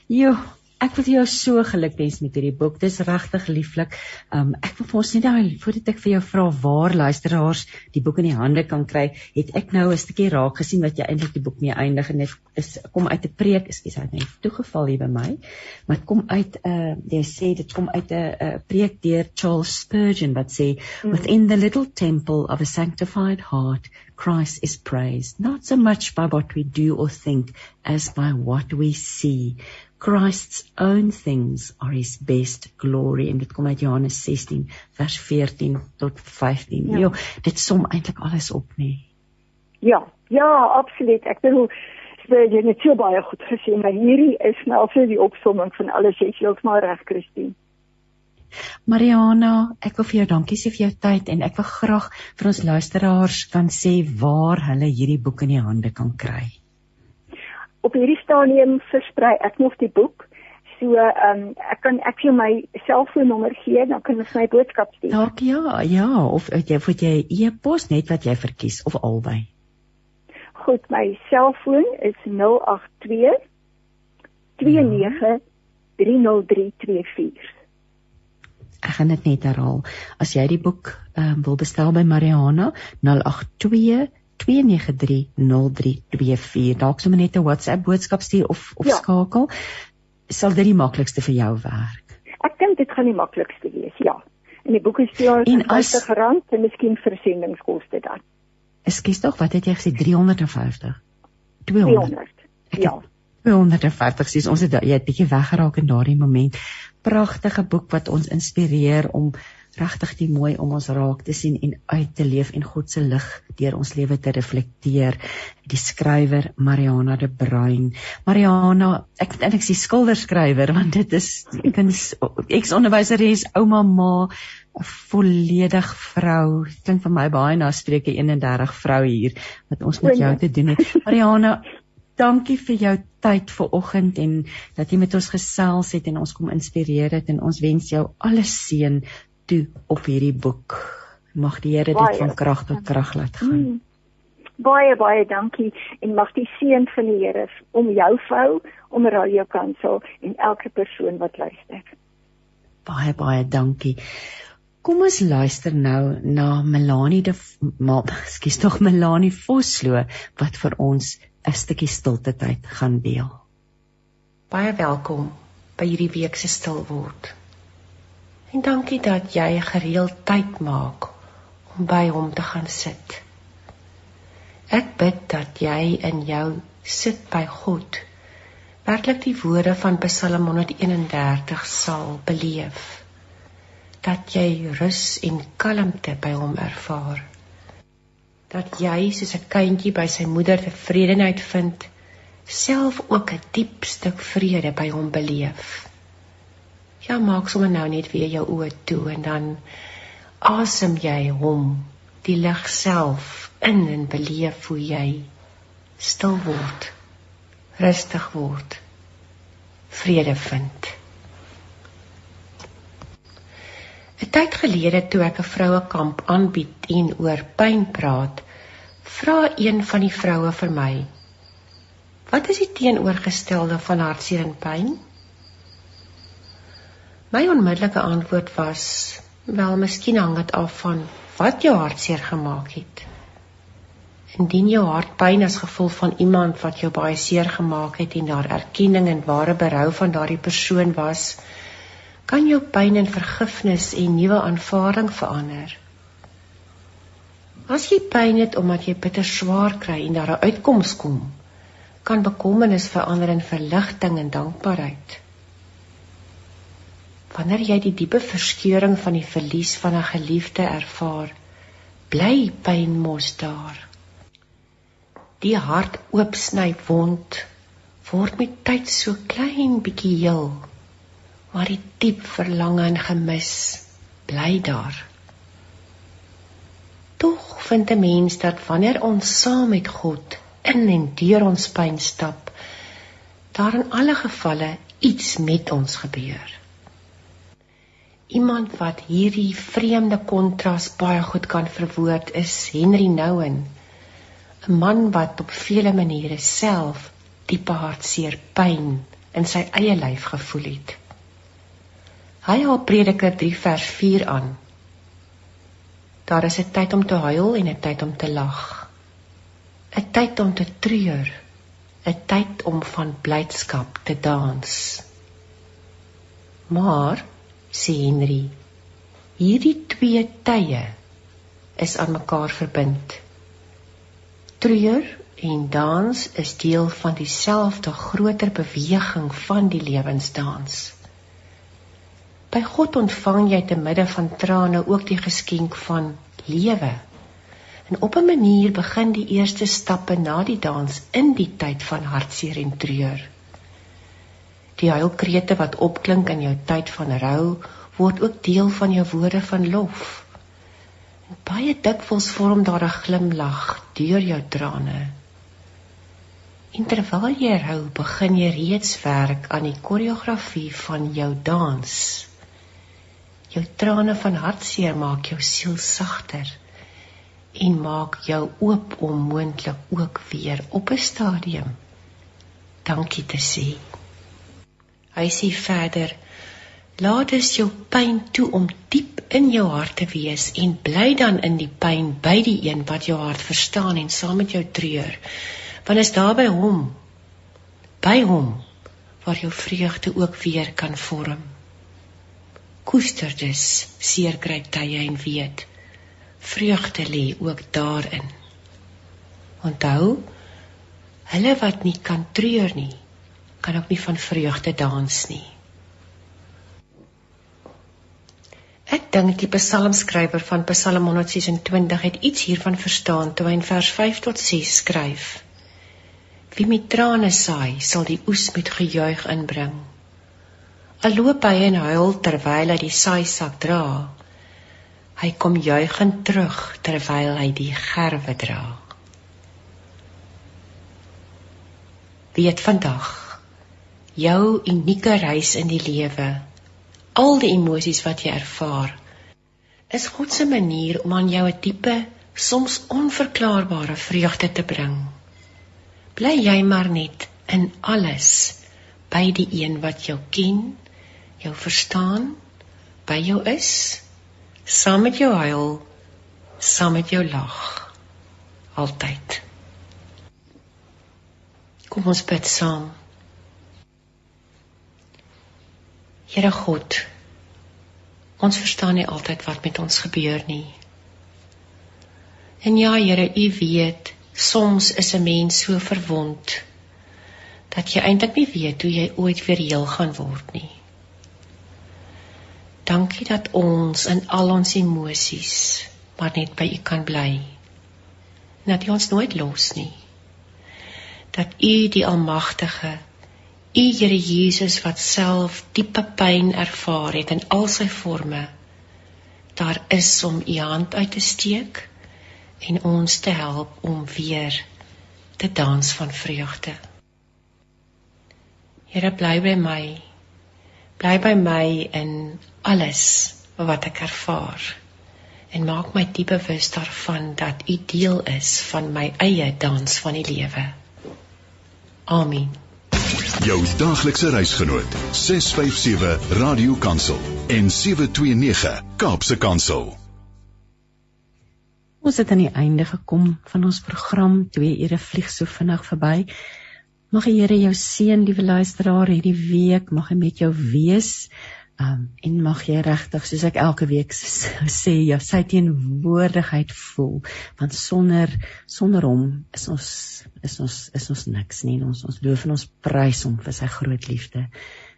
Jo, ek wil jou so geluk wens met hierdie boek. Dis regtig lieflik. Um ek wil vir ons net nou voordat ek vir jou vra waar luisteraars die boek in die hande kan kry, het ek nou 'n stukkie raak gesien wat jy eintlik die boek mee eindig en dit is kom uit 'n preek, ekskuus, hy het net toegeval hier by my. Maar dit kom uit 'n uh, jy sê dit kom uit 'n uh, preek deur Charles Spurgeon wat sê mm. within the little temple of a sanctified heart Christ is praised not so much by what we do or think as by what we see. Christ's own things are his best glory en dit kom uit Johannes 16 vers 14 tot 15. Ja, jo, dit som eintlik alles op, nê. Nee.
Ja, ja, absoluut. Ek bedoel jy het net so baie goed gesê, maar hierdie is nou vir die opsomming van alles jy heeltemal reg, Christine.
Mariana, ek wil vir jou dankie sê vir jou tyd en ek wil graag vir ons luisteraars kan sê waar hulle hierdie boek in die hande kan kry.
Op hierdie stadium versprei ek nog die boek. So, ehm um, ek kan ek vir my selfoonnommer gee, dan kan jy my boodskap stuur.
Dalk ja, ja, of jy voet jy e-pos net wat jy verkies of albei.
Goed, my selfoon is 082 29 30324
ek gaan dit net herhaal. As jy die boek um, wil bestel by Mariana 082 2930324. Dalk sommer net 'n WhatsApp boodskap stuur of of ja. skakel. Sal dit die maklikste vir jou werk?
Ek dink dit gaan die maklikste wees, ja. En die boek is vir jou as garant en miskien versendingskoste dan.
Ekskuus tog, wat het jy gesê 350?
200. 200. Ja.
250 sies ons het jy het bietjie weggeraak in daardie moment pragtige boek wat ons inspireer om regtig die mooi om ons raak te sien en uit te leef en God se lig deur ons lewe te reflekteer. Die skrywer Mariana de Bruin. Mariana, ek dink ek is die skilderskrywer want dit is ek is eks-onderwyseres, ouma, ma, volledig vrou. Klink vir my baie na Spreuke 31 vrou hier wat ons met jou te doen het. Mariana, dankie vir jou tyd vanoggend en dat jy met ons gesels het en ons kom inspireer het en ons wens jou alles seën toe op hierdie boek. Mag die Here dit van krag tot krag laat gaan. Mm.
Baie baie dankie en mag die seën van die Here om jou vrou, om Radio Kansel en elke persoon wat luister.
Baie baie dankie. Kom ons luister nou na Melanie de maar skus tog Melanie Vosloo wat vir ons 'n stukkie stilte tyd gaan deel.
Baie welkom by hierdie week se stil word. En dankie dat jy gereeld tyd maak om by hom te gaan sit. Ek bid dat jy in jou sit by God werklik die woorde van Psalm 131 sal beleef. Dat jy rus en kalmte by hom ervaar dat jy soos 'n kindjie by sy moeder tevredenheid vind, self ook 'n diep stuk vrede by hom beleef. Ja, maak sommer nou net weer jou oë toe en dan asem jy hom, die lig self in en beleef hoe jy stil word, rustig word, vrede vind. 'n Tyd gelede toe ek 'n vroue kamp aanbied en oor pyn praat, vra een van die vroue vir my: "Wat is die teenoorgestelde van hartseer en pyn?" My onmiddellike antwoord was: "Wel, miskien hang dit af van wat jou hartseer gemaak het." Indien jou hart pyn as gevolg van iemand wat jou baie seer gemaak het en daar erkenning en ware berou van daardie persoon was, kan jou pyn in vergifnis en nuwe aanvaarding verander. As jy pyn het omdat jy bitter swaar kry en daar 'n uitkoms kom, kan bekommernis verander in verligting en dankbaarheid. Wanneer jy die diepe verskeuring van die verlies van 'n geliefde ervaar, bly pyn mos daar. Die hart oopsny wond word met tyd so klein bietjie heel maar die diep verlange en gemis bly daar. Tog vind 'n mens dat wanneer ons saam met God in en deur ons pyn stap, daar in alle gevalle iets met ons gebeur. Iemand wat hierdie vreemde kontras baie goed kan verwoord is Henry Nouwen, 'n man wat op vele maniere self diepe hartseer pyn in sy eie lyf gevoel het. Hy haal Prediker 3 vers 4 aan. Daar is 'n tyd om te huil en 'n tyd om te lag. 'n Tyd om te treur, 'n tyd om van blydskap te dans. Maar, sê Henry, hierdie twee tye is aan mekaar verbind. Treur en dans is deel van dieselfde groter beweging van die lewensdans. By God ontvang jy te midde van trane ook die geskenk van lewe. En op 'n manier begin die eerste stappe na die dans in die tyd van hartseer en treur. Die huilkrete wat opklink in jou tyd van rou, word ook deel van jou woorde van lof. En baie dikwels vorm daar 'n glimlag deur jou trane. En terwyl jy hou, begin jy reeds werk aan die koreografie van jou dans. Jou trane van hartseer maak jou siel sagter en maak jou oop om moontlik ook weer op 'n stadium dankie te sê. Hy sê verder: Laat dus jou pyn toe om diep in jou hart te wees en bly dan in die pyn by die een wat jou hart verstaan en saam met jou treur. Want is daar by hom by hom waar jou vreugde ook weer kan vorm. Koester dus seer kry tye en weet vreugde lê ook daarin. Onthou hulle wat nie kan treur nie kan ook nie van vreugde dans nie Ek dink die psalmskrywer van Psalm 126 het iets hiervan verstaan toe hy in vers 5 tot 6 skryf. Wie met trane saai, sal die oes met gejuig inbring. Al loop hy en huil terwyl hy die saaisak dra, hy kom juigend terug terwyl hy die gerwe dra. Weet vandag jou unieke reis in die lewe, al die emosies wat jy ervaar, is God se manier om aan jou 'n diepe, soms onverklaarbare vreugde te bring bly jy maar net in alles by die een wat jou ken, jou verstaan, by jou is, saam met jou huil, saam met jou lag, altyd. Kom ons bid saam. Here God, ons verstaan nie altyd wat met ons gebeur nie. En ja, Here, U weet Soms is 'n mens so verwond dat jy eintlik nie weet hoe jy ooit weer heel gaan word nie. Dankie dat ons in al ons emosies maar net by U kan bly. Dat U ons nooit los nie. Dat U die Almagtige, U Here Jesus wat self diepe pyn ervaar het in al sy forme, daar is om U hand uit te steek en ons te help om weer te dans van vreugde. Here bly by my. Bly by my in alles wat ek ervaar en maak my diep bewus daarvan dat U deel is van my eie dans van die lewe. Amen.
Jou daaglikse reisgenoot 657 Radio Kansel en 729 Kaapse Kansel.
Ons het aan die einde gekom van ons program. 2 ure vlieg so vinnig verby. Mag die Here jou seën, liewe luisteraar, hierdie week. Mag hy met jou wees. Um en mag jy regtig, soos ek elke week sê, jou sy teenwoordigheid voel, want sonder sonder hom is ons is ons is ons niks nie. Ons ons loof en ons prys hom vir sy groot liefde.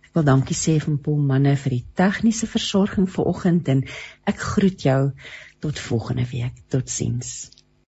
Ek wil dankie sê vir Paul manne vir die tegniese versorging vanoggend en ek groet jou tot volgende week. Totsiens.